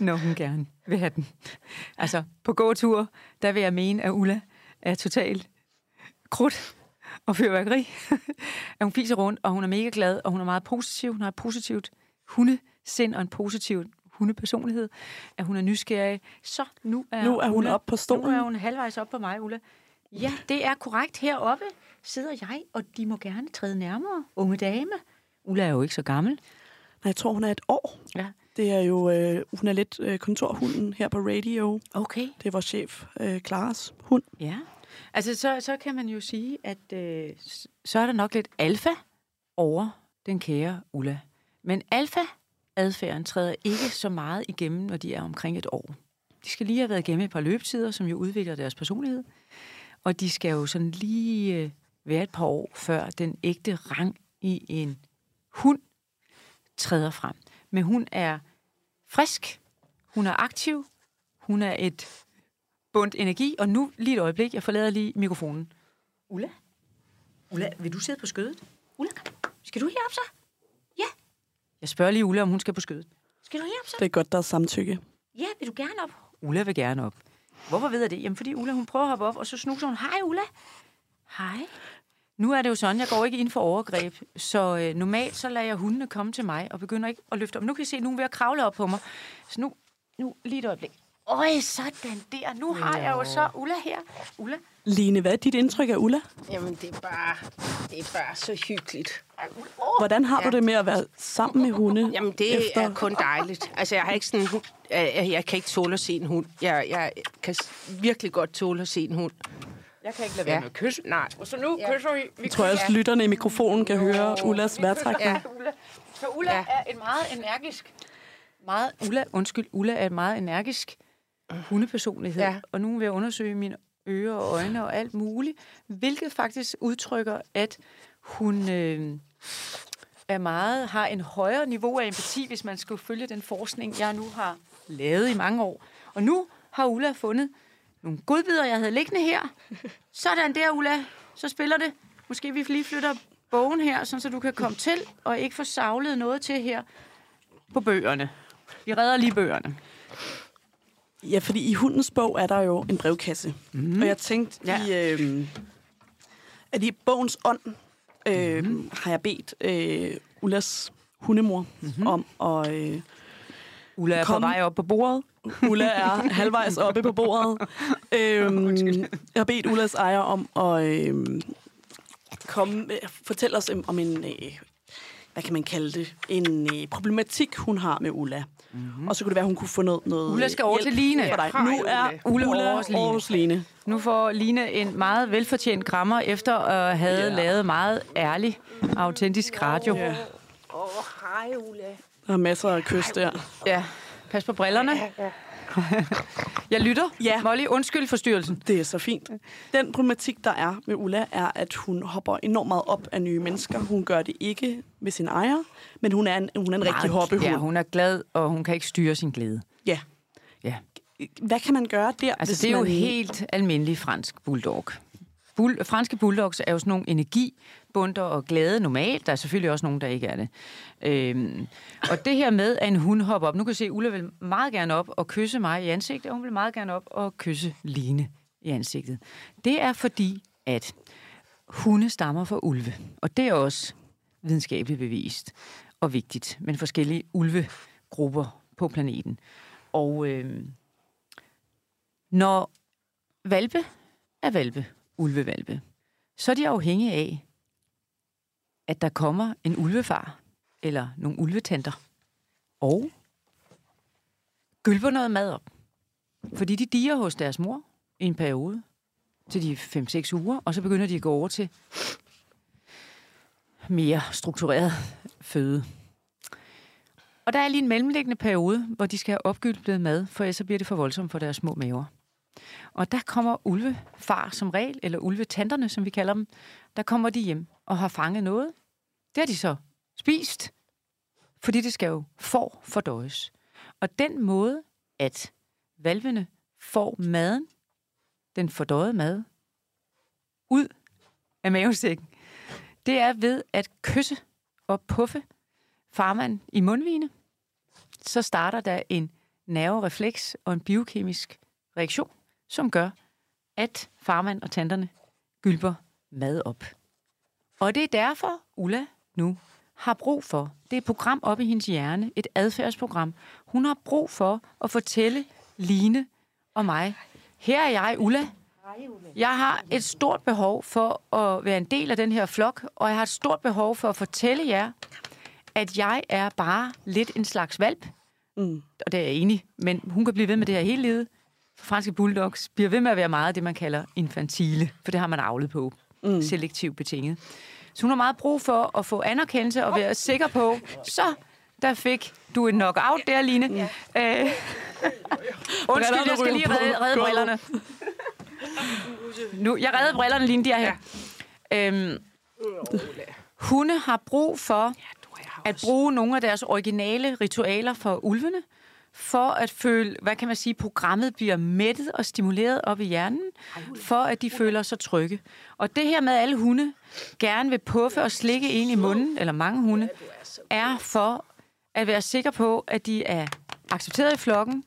når hun gerne vil have den. Altså, på gåtur, der vil jeg mene, at Ulla er totalt krudt og fyrværkeri. at hun fiser rundt, og hun er mega glad, og hun er meget positiv. Hun har et positivt hundesind og en positiv hundepersonlighed. At hun er nysgerrig. Så nu er, Nu er hun Ulla, oppe på stolen. Nu er hun halvvejs op på mig, Ulla. Ja, det er korrekt. Heroppe sidder jeg, og de må gerne træde nærmere. Unge dame. Ulla er jo ikke så gammel. Nej, jeg tror, hun er et år. Ja. Det er jo, øh, hun er lidt øh, kontorhunden her på radio. Okay. Det er vores chef, øh, Klares hund. Ja. Altså, så, så kan man jo sige, at øh, så er der nok lidt alfa over den kære Ulla. Men adfærden træder ikke så meget igennem, når de er omkring et år. De skal lige have været igennem et par løbetider, som jo udvikler deres personlighed. Og de skal jo sådan lige øh, være et par år, før den ægte rang i en hund træder frem. Men hun er frisk, hun er aktiv, hun er et bundt energi, og nu lige et øjeblik, jeg forlader lige mikrofonen. Ulla? Ulla, vil du sidde på skødet? Ulla, skal du herop så? Jeg spørger lige Ulla, om hun skal på skødet. Skal du herop så? Det er godt, der er samtykke. Ja, vil du gerne op? Ulla vil gerne op. Hvorfor ved jeg det? Jamen, fordi Ulla, hun prøver at hoppe op, og så snuser hun. Hej, Ulla. Hej. Nu er det jo sådan, jeg går ikke ind for overgreb, så øh, normalt så lader jeg hundene komme til mig og begynder ikke at løfte op. Nu kan I se, at nu er hun ved at kravle op på mig. Så nu, nu lige et øjeblik. Øj, sådan der. Nu har jeg jo så Ulla her. Ulla, Line, hvad er dit indtryk af Ulla? Jamen, det er bare, det er bare så hyggeligt. Hvordan har du det med at være sammen med hunde? Jamen, det efter... Er kun dejligt. Altså, jeg har ikke sådan... Jeg, jeg kan ikke tåle at se en hund. Jeg, jeg kan virkelig godt tåle at se en hund. jeg kan ikke lade Ja. kysse. Nej. Og så nu Ja. kysser vi. vi Jeg tror også, at lytterne i mikrofonen kan høre Ullas vejrtrækning. Ja. Ulla. Så Ulla Ja. ja. er en meget energisk... Meget, Ulla, undskyld, Ulla er et meget energisk hundepersonlighed. Ja. Og nu vil jeg undersøge mine ører og øjne og alt muligt, hvilket faktisk udtrykker, at hun øh, er meget, har en højere niveau af empati, hvis man skulle følge den forskning, jeg nu har lavet i mange år. Og nu har Ulla fundet nogle godbidder, jeg havde liggende her. Sådan der, Ulla. Så spiller det. Måske vi lige flytter bogen her, så du kan komme til og ikke få savlet noget til her på bøgerne. Vi redder lige bøgerne. Ja, fordi i hundens bog er der jo en brevkasse. Mm. Og jeg tænkte, Ja. i, øh, at i bogens ånd øh, mm. har jeg bedt øh, Ullas hundemor mm-hmm. om at... Øh, Ulla er Kom. på vej op på bordet. Ulla er halvvejs oppe på bordet. Øhm, jeg har bedt Ullas ejer om at øhm, komme, fortælle os om, om en, øh, hvad kan man kalde det, en øh, problematik, hun har med Ulla. Mm-hmm. Og så kunne det være, hun kunne få noget, noget Ulla skal over hjælp til Line. For dig. Nu er Ulla Ulla, Aarhus Line. Aarhus Line. Nu får Line en meget velfortjent krammer, efter at have Ja. yeah. lavet meget ærlig, autentisk radio. Ja. Åh, oh, hej, Ulla. Der er masser af kys der. ja. Pas på brillerne. Jeg lytter. Ja. Molly, undskyld forstyrrelsen. Det er så fint. Den problematik, der er med Ulla, er, at hun hopper enormt meget op af nye mennesker. Hun gør det ikke med sin ejer, men hun er en, hun er en rigtig hoppehund. Ja, hun er glad, og hun kan ikke styre sin glæde. ja. Ja. Hvad kan man gøre der? Altså, det er jo man... helt almindelig fransk bulldog. Bull, franske bulldogs er jo sådan nogle bunder og glade normalt. Der er selvfølgelig også nogen, der ikke er det. Øhm, og det her med, at en hund hopper op. Nu kan jeg se, at Ulla vil meget gerne op og kysse mig i ansigtet, og hun vil meget gerne op og kysse Line i ansigtet. Det er fordi, at hunde stammer fra ulve. Og det er også videnskabeligt bevist og vigtigt, men forskellige ulvegrupper på planeten. Og øhm, når valpe er valpe, ulvevalpe, så er de afhængige af, at der kommer en ulvefar eller nogle ulvetanter og gylper noget mad op. Fordi de diger hos deres mor i en periode til de 5-6 uger, og så begynder de at gå over til mere struktureret føde. Og der er lige en mellemliggende periode, hvor de skal have opgyldet mad, for ellers så bliver det for voldsomt for deres små maver. Og der kommer ulvefar som regel, eller ulvetanterne, som vi kalder dem, der kommer de hjem og har fanget noget. Det har de så spist, fordi det skal jo for fordøjes. Og den måde, at valvene får maden, den fordøjede mad, ud af mavesækken, det er ved at kysse og puffe farmand i mundvine. Så starter der en nerverefleks og en biokemisk reaktion, som gør, at farmand og tanterne gylper mad op. Og det er derfor, Ulla nu har brug for, det er et program op i hendes hjerne, et adfærdsprogram. Hun har brug for at fortælle Line og mig, her er jeg, Ulla. Jeg har et stort behov for at være en del af den her flok, og jeg har et stort behov for at fortælle jer, at jeg er bare lidt en slags valp. Mm. Og det er jeg enig, men hun kan blive ved med det her hele livet. For franske bulldogs bliver ved med at være meget det, man kalder infantile, for det har man avlet på, mm. selektivt betinget. Så hun har meget brug for at få anerkendelse og være sikker på, så der fik du en knockout der, Line. Ja. Øh, undskyld, jeg skal lige redde, redde brillerne. Nu, jeg redder brillerne, Line, de er her. Ja. Øhm, hunde har brug for at bruge nogle af deres originale ritualer for ulvene, for at føle, hvad kan man sige, programmet bliver mættet og stimuleret op i hjernen, for at de føler sig trygge. Og det her med, at alle hunde gerne vil puffe og slikke en i munden, eller mange hunde, er for at være sikker på, at de er accepteret i flokken,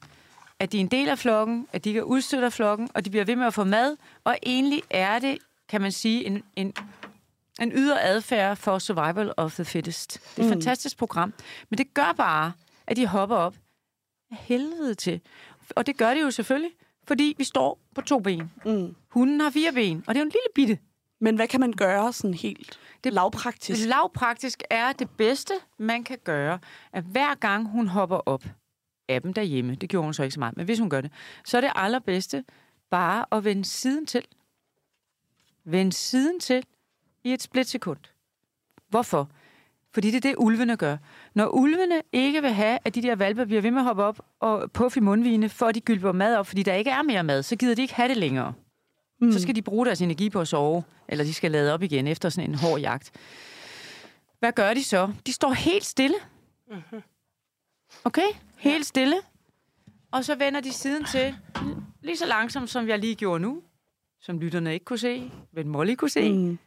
at de er en del af flokken, at de ikke er udstødt af flokken, og de bliver ved med at få mad. Og egentlig er det, kan man sige, en, en, en ydre adfærd for survival of the fittest. Det er et mm. fantastisk program. Men det gør bare, at de hopper op helvede til. Og det gør det jo selvfølgelig, fordi vi står på to ben. Mm. Hunden har fire ben, og det er jo en lille bitte. Men hvad kan man gøre sådan helt det, lavpraktisk? Lavpraktisk er det bedste, man kan gøre, at hver gang hun hopper op af dem derhjemme, det gjorde hun så ikke så meget, men hvis hun gør det, så er det allerbedste bare at vende siden til. Vende siden til i et splitsekund. Hvorfor? Fordi det er det, ulvene gør. Når ulvene ikke vil have, at de der valper bliver ved med at hoppe op og puffe i mundvine, for at de gylper mad op, fordi der ikke er mere mad, så gider de ikke have det længere. Mm. Så skal de bruge deres energi på at sove, eller de skal lade op igen efter sådan en hård jagt. Hvad gør de så? De står helt stille. Mm-hmm. Okay? Helt stille. Og så vender de siden til, lige så langsomt, som jeg lige gjorde nu, som lytterne ikke kunne se, men Molly kunne se. Mm.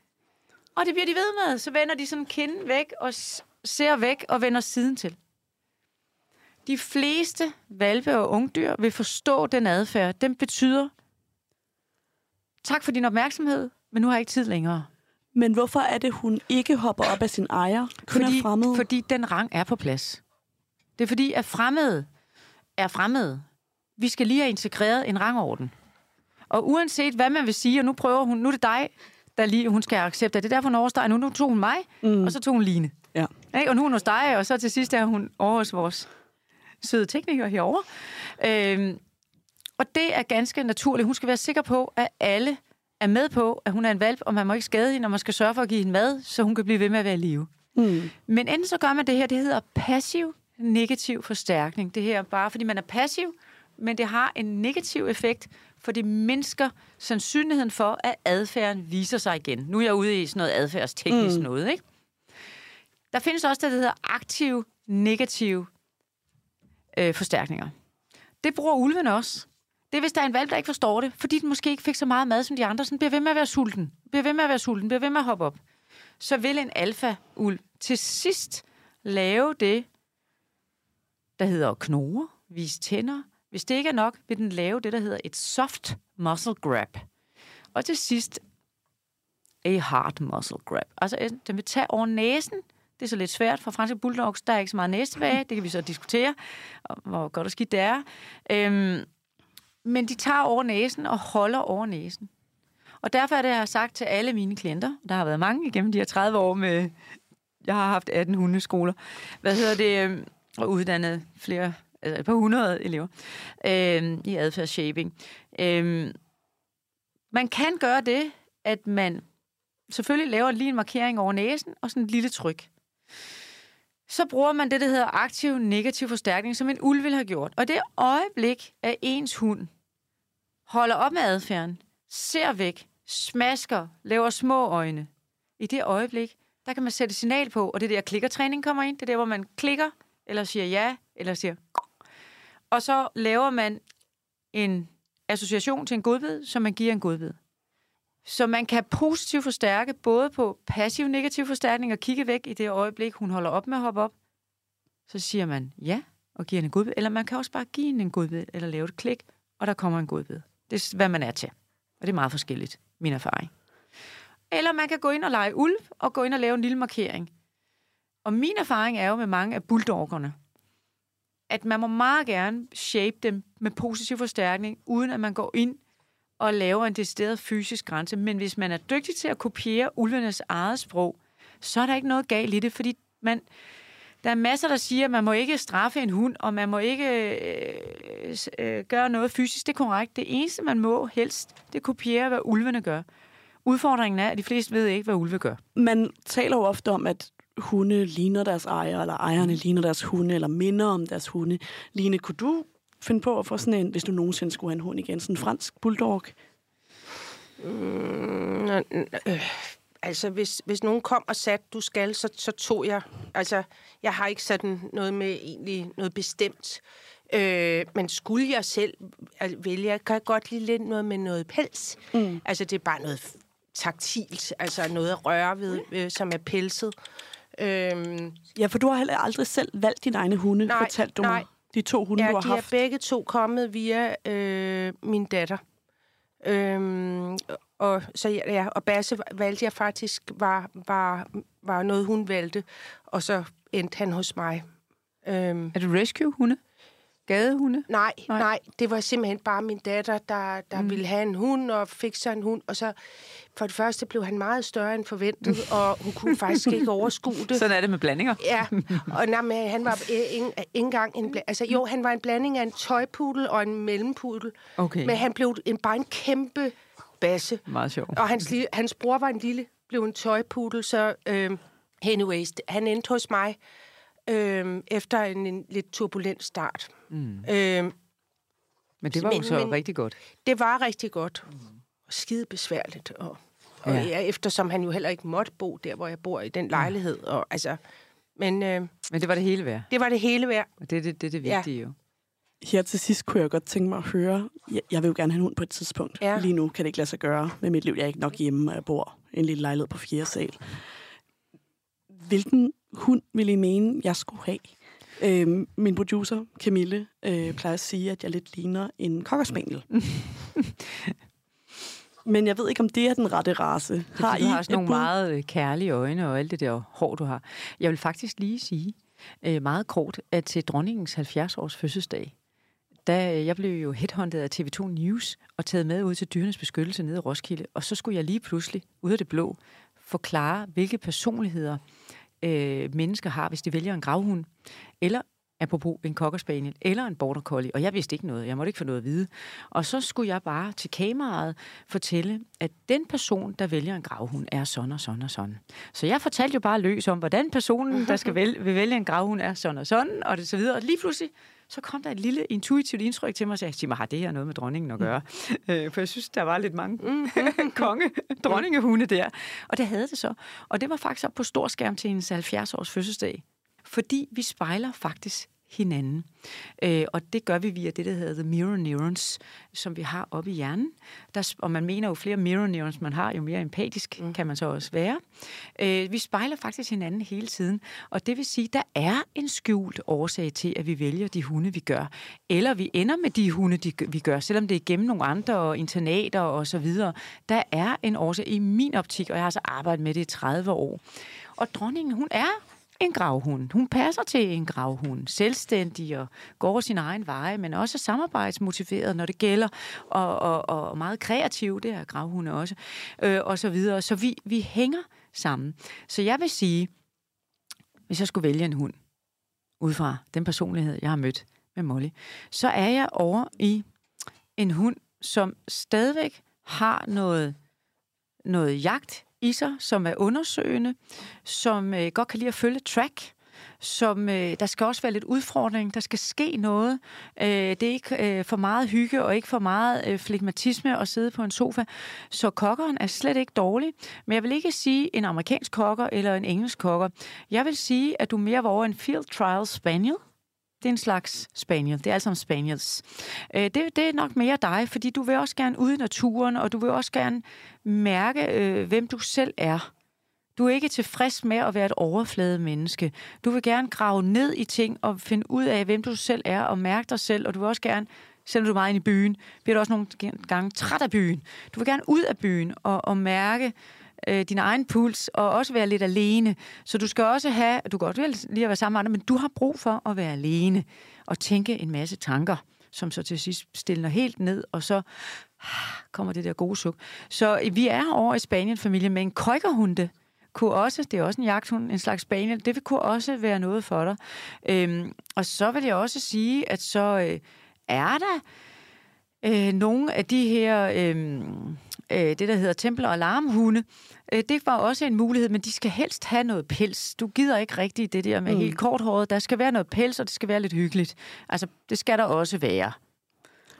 Og det bliver de ved med. Så vender de sådan kinden væk og ser væk og vender siden til. De fleste valpe og ungdyr vil forstå den adfærd. Den betyder, tak for din opmærksomhed, men nu har jeg ikke tid længere. Men hvorfor er det, hun ikke hopper op af sin ejer? Kun fordi, er fordi den rang er på plads. Det er fordi, at fremmede er fremmede. Vi skal lige have integreret en rangorden. Og uanset hvad man vil sige, og nu prøver hun, nu er det dig, der lige, hun skal acceptere. Det er derfor, hun overstår. Nu, nu tog hun mig, mm. og så tog hun Line. Ja. Ikke? Og nu er hun hos dig, og så til sidst er hun over hos vores søde tekniker herovre. Øhm, og det er ganske naturligt. Hun skal være sikker på, at alle er med på, at hun er en valp, og man må ikke skade hende, og man skal sørge for at give hende mad, så hun kan blive ved med at være i live. Mm. Men enten så gør man det her, det hedder passiv negativ forstærkning. Det her bare fordi man er passiv, men det har en negativ effekt, for det mindsker sandsynligheden for, at adfærden viser sig igen. Nu er jeg ude i sådan noget adfærdsteknisk mm. noget, ikke? Der findes også det, der hedder aktiv negativ øh, forstærkninger. Det bruger ulven også. Det er, hvis der er en valg, der ikke forstår det, fordi den måske ikke fik så meget mad som de andre, så den bliver ved med at være sulten, bliver ved med at være sulten, bliver ved med at hoppe op. Så vil en alfa-ulv til sidst lave det, der hedder knore, vise tænder. Hvis det ikke er nok, vil den lave det, der hedder et soft muscle grab. Og til sidst, a hard muscle grab. Altså, den vil tage over næsen. Det er så lidt svært for franske bulldogs. Der er ikke så meget næse tilbage. Det kan vi så diskutere, hvor godt og skidt det er. Øhm, men de tager over næsen og holder over næsen. Og derfor er det, jeg har sagt til alle mine klienter, der har været mange igennem de her 30 år med, jeg har haft 18 hundeskoler, hvad hedder det, øhm, og uddannet flere altså et par hundrede elever, øh, i adfærdsshaping. Øh, man kan gøre det, at man selvfølgelig laver lige en markering over næsen og sådan et lille tryk. Så bruger man det, der hedder aktiv negativ forstærkning, som en ulv vil have gjort. Og det øjeblik, at ens hund holder op med adfærden, ser væk, smasker, laver små øjne, i det øjeblik, der kan man sætte signal på, og det er der klikkertræning kommer ind. Det er der, hvor man klikker, eller siger ja, eller siger og så laver man en association til en godbid, som man giver en godbid. Så man kan positivt forstærke både på passiv negativ forstærkning og kigge væk i det øjeblik, hun holder op med at hoppe op. Så siger man ja og giver en godbid. Eller man kan også bare give hende en godbid, eller lave et klik, og der kommer en godbid. Det er, hvad man er til. Og det er meget forskelligt, min erfaring. Eller man kan gå ind og lege ulv, og gå ind og lave en lille markering. Og min erfaring er jo med mange af bulldoggerne, at man må meget gerne shape dem med positiv forstærkning, uden at man går ind og laver en decideret fysisk grænse. Men hvis man er dygtig til at kopiere ulvenes eget sprog, så er der ikke noget galt i det, fordi man, der er masser, der siger, at man må ikke straffe en hund, og man må ikke øh, øh, gøre noget fysisk. Det er korrekt. Det eneste, man må helst, det kopiere, hvad ulvene gør. Udfordringen er, at de fleste ved ikke, hvad ulve gør. Man taler jo ofte om, at hunde ligner deres ejer, eller ejerne mm. ligner deres hunde, eller minder om deres hunde. Line, kunne du finde på at få sådan en, hvis du nogensinde skulle have en hund igen, sådan en fransk bulldog? Mm, øh, altså, hvis, hvis nogen kom og sagde, du skal, så, så tog jeg. Altså, jeg har ikke sådan noget med egentlig noget bestemt. Øh, men skulle jeg selv vælge, jeg kan godt lide lidt noget med noget pels. Mm. Altså, det er bare noget taktilt, altså noget at røre ved, øh, som er pelset. Øhm, ja, for du har heller aldrig selv valgt dine egne hunde, nej, fortalte du nej. mig. De to hunde, ja, du har de haft. er begge to kommet via øh, min datter. Øhm, og, så, ja, og Basse valgte jeg faktisk, var, var, var noget, hun valgte, og så endte han hos mig. Øhm, er du rescue-hunde? Gadehunde? Nej, nej, nej, det var simpelthen bare min datter, der, der mm. ville have en hund, og fik sig en hund, og så for det første blev han meget større end forventet, og hun kunne faktisk ikke overskue det. Sådan er det med blandinger. Ja, og nej, men han var ikke engang en... Altså jo, han var en blanding af en tøjpudel og en mellempudel. Okay. Men han blev en, bare en kæmpe basse. Meget sjovt. Og hans, hans bror var en lille, blev en tøjpudel, så... Øh, anyways, han endte hos mig øh, efter en, en lidt turbulent start. Mm. Øh, men det var men, jo så men, rigtig godt. Det var rigtig godt. Mm. Og skide besværligt. Og, og ja. Ja, eftersom han jo heller ikke måtte bo der, hvor jeg bor i den lejlighed. Og, altså, men, øh, men det var det hele værd. Det var det hele værd. Og det er det, det, det vigtige ja. jo. Her til sidst kunne jeg godt tænke mig at høre, jeg, jeg vil jo gerne have en hund på et tidspunkt. Ja. Lige nu kan det ikke lade sig gøre med mit liv. Jeg er ikke nok hjemme, og jeg bor i en lille lejlighed på fjerde sal. Hvilken hund ville I mene, jeg skulle have? Øh, min producer, Camille, øh, plejer at sige, at jeg lidt ligner en cockerspaniel. Men jeg ved ikke, om det er den rette race. Har I har også nogle bud? meget øh, kærlige øjne og alt det der hår, du har. Jeg vil faktisk lige sige øh, meget kort, at til dronningens 70-års fødselsdag, da jeg blev jo headhunted af TV2 News og taget med ud til dyrenes beskyttelse nede i Roskilde, og så skulle jeg lige pludselig, ud af det blå, forklare, hvilke personligheder øh, mennesker har, hvis de vælger en gravhund, eller apropos en cockerspaniel, eller en border collie, og jeg vidste ikke noget, jeg måtte ikke få noget at vide. Og så skulle jeg bare til kameraet fortælle, at den person, der vælger en gravhund, er sådan og sådan og sådan. Så jeg fortalte jo bare løs om, hvordan personen, der skal vælge, vil vælge en gravhund, er sådan og sådan, og det så videre. Og lige pludselig, så kom der et lille intuitivt indtryk til mig, og sagde, har det her noget med dronningen at gøre? Mm. Øh, for jeg synes, der var lidt mange konge, dronningehunde der. Og det havde det så. Og det var faktisk op på stor skærm til hendes 70-års fødselsdag. Fordi vi spejler faktisk hinanden. Øh, og det gør vi via det, der hedder the mirror neurons, som vi har oppe i hjernen. Der, og man mener jo, flere mirror neurons man har, jo mere empatisk mm. kan man så også være. Øh, vi spejler faktisk hinanden hele tiden, og det vil sige, der er en skjult årsag til, at vi vælger de hunde, vi gør. Eller vi ender med de hunde, de, vi gør, selvom det er gennem nogle andre og internater og så videre. Der er en årsag i min optik, og jeg har så arbejdet med det i 30 år. Og dronningen, hun er en gravhund. Hun passer til en gravhund. Selvstændig og går sin egen vej, men også samarbejdsmotiveret, når det gælder, og, og, og meget kreativ, det er gravhunde også, øh, og så videre. Så vi, vi hænger sammen. Så jeg vil sige, hvis jeg skulle vælge en hund, ud fra den personlighed, jeg har mødt, med Molly, så er jeg over i en hund, som stadigvæk har noget, noget jagt i sig, som er undersøgende, som øh, godt kan lide at følge track, som øh, der skal også være lidt udfordring, der skal ske noget. Øh, det er ikke øh, for meget hygge og ikke for meget øh, flegmatisme at sidde på en sofa. Så kokkeren er slet ikke dårlig, men jeg vil ikke sige en amerikansk kokker eller en engelsk kokker. Jeg vil sige, at du mere var over en field trial spaniel. Det er en slags spaniel. Det er altså spaniels. Øh, det, det er nok mere dig, fordi du vil også gerne ud i naturen, og du vil også gerne mærke, øh, hvem du selv er. Du er ikke tilfreds med at være et overflade menneske. Du vil gerne grave ned i ting og finde ud af, hvem du selv er, og mærke dig selv, og du vil også gerne, selvom du er meget inde i byen, bliver du også nogle gange træt af byen. Du vil gerne ud af byen og, og mærke øh, din egen puls, og også være lidt alene. Så du skal også have, du kan godt lige at være sammen med andre, men du har brug for at være alene og tænke en masse tanker som så til sidst stiller helt ned, og så ah, kommer det der gode suk. Så øh, vi er over i Spanien-familien med en køjkerhunde, kunne også, det er også en jagthund, en slags spaniel, det kunne også være noget for dig. Øhm, og så vil jeg også sige, at så øh, er der øh, nogle af de her, øh, øh, det der hedder tempel- og alarmhunde, øh, det var også en mulighed, men de skal helst have noget pels. Du gider ikke rigtigt det der med mm. helt korthåret. Der skal være noget pels, og det skal være lidt hyggeligt. Altså, det skal der også være.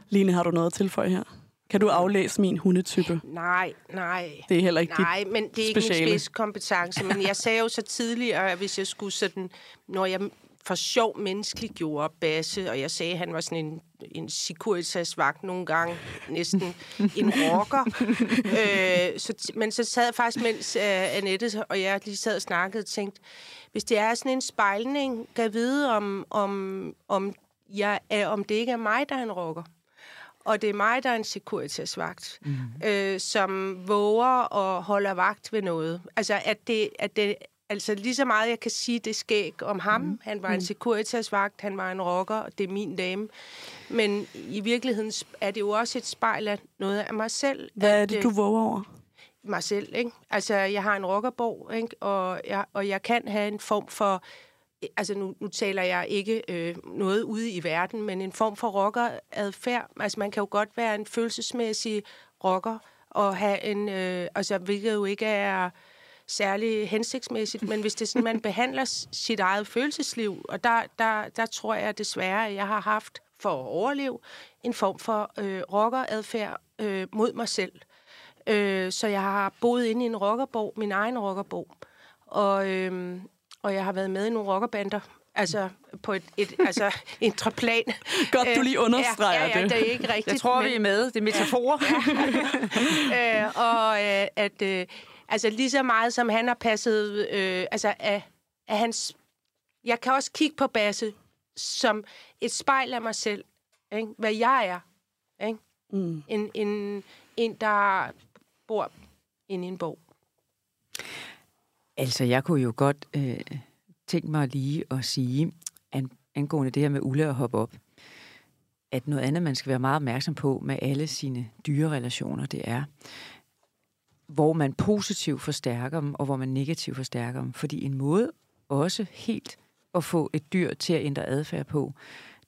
Line, har du noget at tilføje her? Kan du aflæse min hundetype? Nej, nej. Det er heller ikke Nej, men det er ikke speciale. min spidskompetence. Men jeg sagde jo så tidligere, at hvis jeg skulle sådan... Når jeg for sjov menneskelig gjorde Basse, og jeg sagde, at han var sådan en, en Securitas-vagt nogle gange, næsten en rocker. øh, så, men så sad jeg faktisk, mens uh, Annette og jeg lige sad og snakkede, og tænkte, hvis det er sådan en spejlning, kan vide, om, om, om, jeg er, om det ikke er mig, der er en rocker og det er mig, der er en Securitas-vagt, mm. øh, som våger og holder vagt ved noget. Altså, at det, at det, altså lige så meget jeg kan sige det skæg om ham. Mm. Han var en mm. Securitas-vagt, han var en rocker, og det er min dame. Men i virkeligheden er det jo også et spejl af noget af mig selv. Hvad at, er det, du våger over? Mig selv, ikke? Altså, jeg har en rockerborg, ikke? Og, jeg, og jeg kan have en form for altså nu, nu taler jeg ikke øh, noget ude i verden, men en form for rockeradfærd. Altså man kan jo godt være en følelsesmæssig rocker, og have en, øh, altså hvilket jo ikke er særlig hensigtsmæssigt, men hvis det sådan, man behandler sit eget følelsesliv, og der, der, der tror jeg desværre, at jeg har haft for at overleve en form for øh, rockeradfærd øh, mod mig selv. Øh, så jeg har boet inde i en rockerborg, min egen rockerborg, og, øh, og jeg har været med i nogle rockerbander, altså på et, et altså intraplan. Godt, du lige understreger ja, ja, ja, det. det er ikke rigtigt. Jeg tror, men... vi er med. Det er metaforer. Ja. øh, og øh, at øh, altså lige så meget som han har passet, øh, altså af, af hans... Jeg kan også kigge på Basse som et spejl af mig selv, ikke? hvad jeg er. Ikke? Mm. En, en, en, der bor inde i en bog. Altså, jeg kunne jo godt øh, tænke mig lige at sige, an, angående det her med Ulle at hoppe op, at noget andet, man skal være meget opmærksom på med alle sine dyrerelationer, det er, hvor man positivt forstærker dem, og hvor man negativt forstærker dem. Fordi en måde også helt at få et dyr til at ændre adfærd på,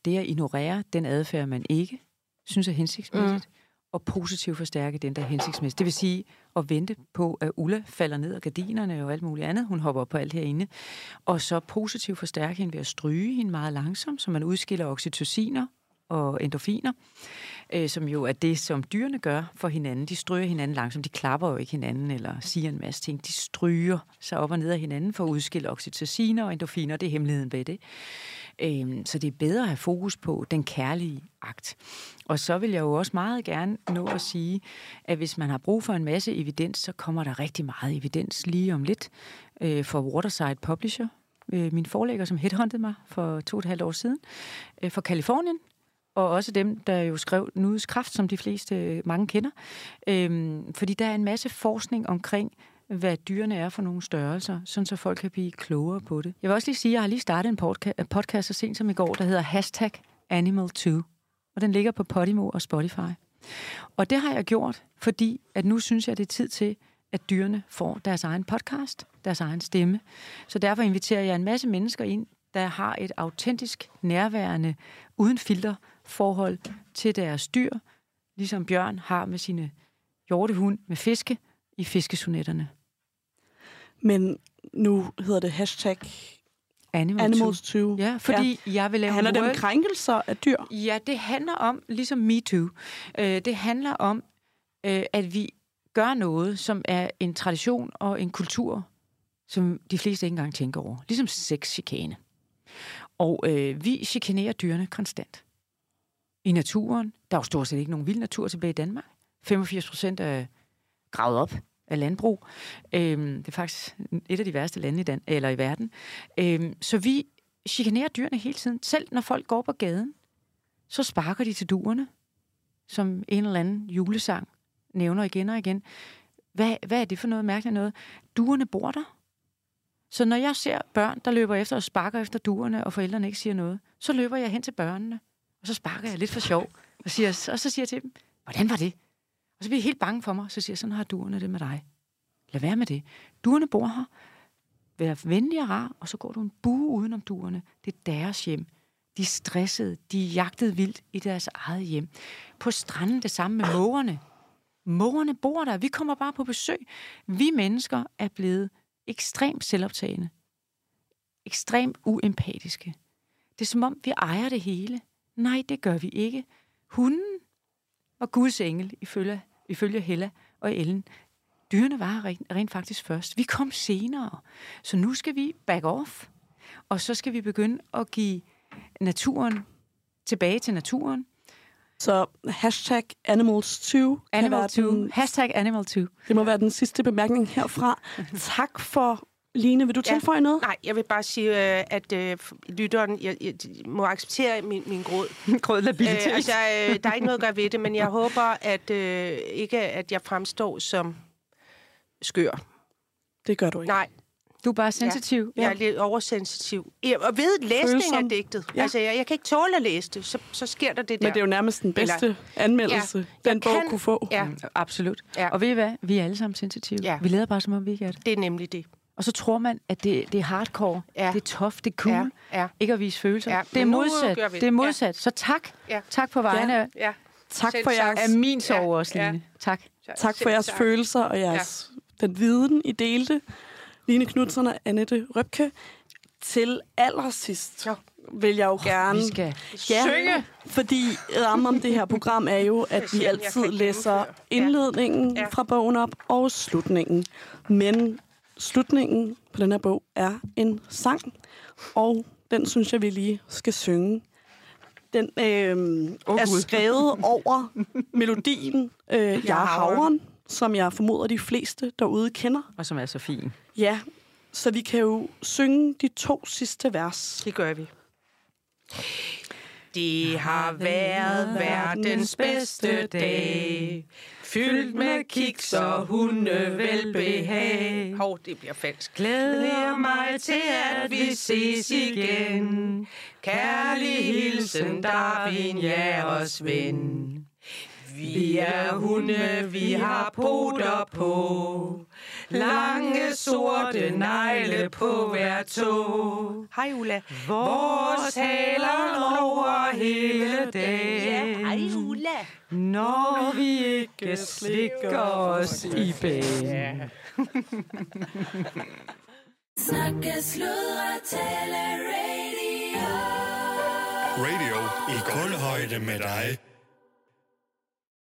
det er at ignorere den adfærd, man ikke synes er hensigtsmæssigt, mm og positivt forstærke den, der er hensigtsmæssigt. Det vil sige at vente på, at Ulla falder ned af gardinerne og alt muligt andet. Hun hopper op på alt herinde. Og så positivt forstærke hende ved at stryge hende meget langsomt, så man udskiller oxytociner og endorfiner, øh, som jo er det, som dyrene gør for hinanden. De stryger hinanden langsomt. De klapper jo ikke hinanden eller siger en masse ting. De stryger sig op og ned af hinanden for at udskille oxytociner og endorfiner. Det er hemmeligheden ved det. Øh, så det er bedre at have fokus på den kærlige akt. Og så vil jeg jo også meget gerne nå at sige, at hvis man har brug for en masse evidens, så kommer der rigtig meget evidens lige om lidt øh, for Waterside Publisher, øh, min forlægger, som headhuntede mig for to og et halvt år siden, øh, for Kalifornien, og også dem, der jo skrev Nudes Kraft, som de fleste øh, mange kender. Øhm, fordi der er en masse forskning omkring, hvad dyrene er for nogle størrelser, sådan så folk kan blive klogere på det. Jeg vil også lige sige, at jeg har lige startet en podca- øh, podcast så sent som i går, der hedder Hashtag Animal2 og den ligger på Podimo og Spotify. Og det har jeg gjort, fordi at nu synes jeg, det er tid til, at dyrene får deres egen podcast, deres egen stemme. Så derfor inviterer jeg en masse mennesker ind der har et autentisk, nærværende, uden filter forhold til deres dyr, ligesom Bjørn har med sine hjortehund med fiske i fiskesonetterne. Men nu hedder det hashtag Animal Animals 2. Ja, fordi ja. jeg vil lave Handler det om krænkelser af dyr? Ja, det handler om, ligesom MeToo, øh, det handler om, øh, at vi gør noget, som er en tradition og en kultur, som de fleste ikke engang tænker over. Ligesom sexchikane. Og øh, vi chikanerer dyrene konstant. I naturen. Der er jo stort set ikke nogen vild natur tilbage i Danmark. 85 procent er gravet op af landbrug. Øhm, det er faktisk et af de værste lande i, Dan- eller i verden. Øhm, så vi chikanerer dyrene hele tiden. Selv når folk går på gaden, så sparker de til duerne, som en eller anden julesang nævner igen og igen. Hvad, hvad er det for noget mærkeligt noget? Duerne bor der. Så når jeg ser børn, der løber efter og sparker efter duerne, og forældrene ikke siger noget, så løber jeg hen til børnene, og så sparker jeg lidt for sjov, og, siger, og så siger jeg til dem, hvordan var det? Og så bliver de helt bange for mig, så siger jeg, sådan har duerne det med dig. Lad være med det. Duerne bor her. Vær venlig og rar, og så går du en bue udenom duerne. Det er deres hjem. De er stressede. De er jagtet vildt i deres eget hjem. På stranden det samme med mågerne. Mågerne bor der. Vi kommer bare på besøg. Vi mennesker er blevet ekstremt selvoptagende. Ekstremt uempatiske. Det er som om, vi ejer det hele. Nej, det gør vi ikke. Hunden var Guds engel, ifølge, ifølge Hella og Ellen. Dyrene var rent, rent faktisk først. Vi kom senere. Så nu skal vi back off. Og så skal vi begynde at give naturen tilbage til naturen. Så hashtag Animals 2. kan Animal være 2. Den, Hashtag Animal 2. det må være den sidste bemærkning herfra. tak for, Line. Vil du Ja. tilføje noget? Nej, jeg vil bare sige, øh, at øh, lytteren jeg, jeg, må acceptere min, min gråd. Grød Øh, altså, øh, der er ikke noget at gøre ved det, men jeg håber at øh, ikke, at jeg fremstår som skør. Det gør du ikke. Nej, Du er bare sensitiv. jeg er lidt oversensitiv. Jeg, og ved læsning Følsom. af digtet. Ja. Ja. Altså, jeg, jeg kan ikke tåle at læse det, så, så sker der det der. Men det er jo nærmest den bedste Eller- anmeldelse, Ja, den jeg bog kan- kunne få. Ja, Mm, Absolut. Ja. Og ved I hvad? Vi er alle sammen sensitive. Ja. Vi lader bare, som om vi ikke er det. det er nemlig det. Og så tror man, at det, det er hardcore, Ja. det er tough, det er cool, Ja, ja. ikke at vise følelser. Ja, det er modsat. det. Det er modsat. Så tak. Ja. Tak på vegne Ja. af Ja. Tak Selv for jeres, af min sorg Ja, også, ja. Line. Tak. tak for jeres tak. følelser og jeres, den viden, I delte. Line Knudsen og Annette Røbke. Til allersidst Ja. vil jeg jo gerne... Vi skal Ja, synge. fordi rammen om det her program er jo, at vi altid læser. Ja. indledningen Ja. fra bogen op og slutningen. Men slutningen på den her bog er en sang, og den synes jeg, vi lige skal synge. Den øh, Åh, er skrevet over melodien øh, Jeg er havren, som jeg formoder, de fleste derude kender. Og som er så fin. Ja, så vi kan jo synge de to sidste vers. Det gør vi. Det har været verdens bedste dag, fyldt med kiks og hundevelbehag. Hov, det bliver falsk. Glæder mig til, at vi ses igen. Kærlig hilsen, Darwin, jeres ven. Vi er hunde, vi har poter på. Lange sorte negle på hver tog. Hej Ulla. Vores haler over hele dagen. hej Ulla. Når vi ikke slikker os i bæn. Snakke, sludre, tale, radio. Radio i kulhøjde med dig.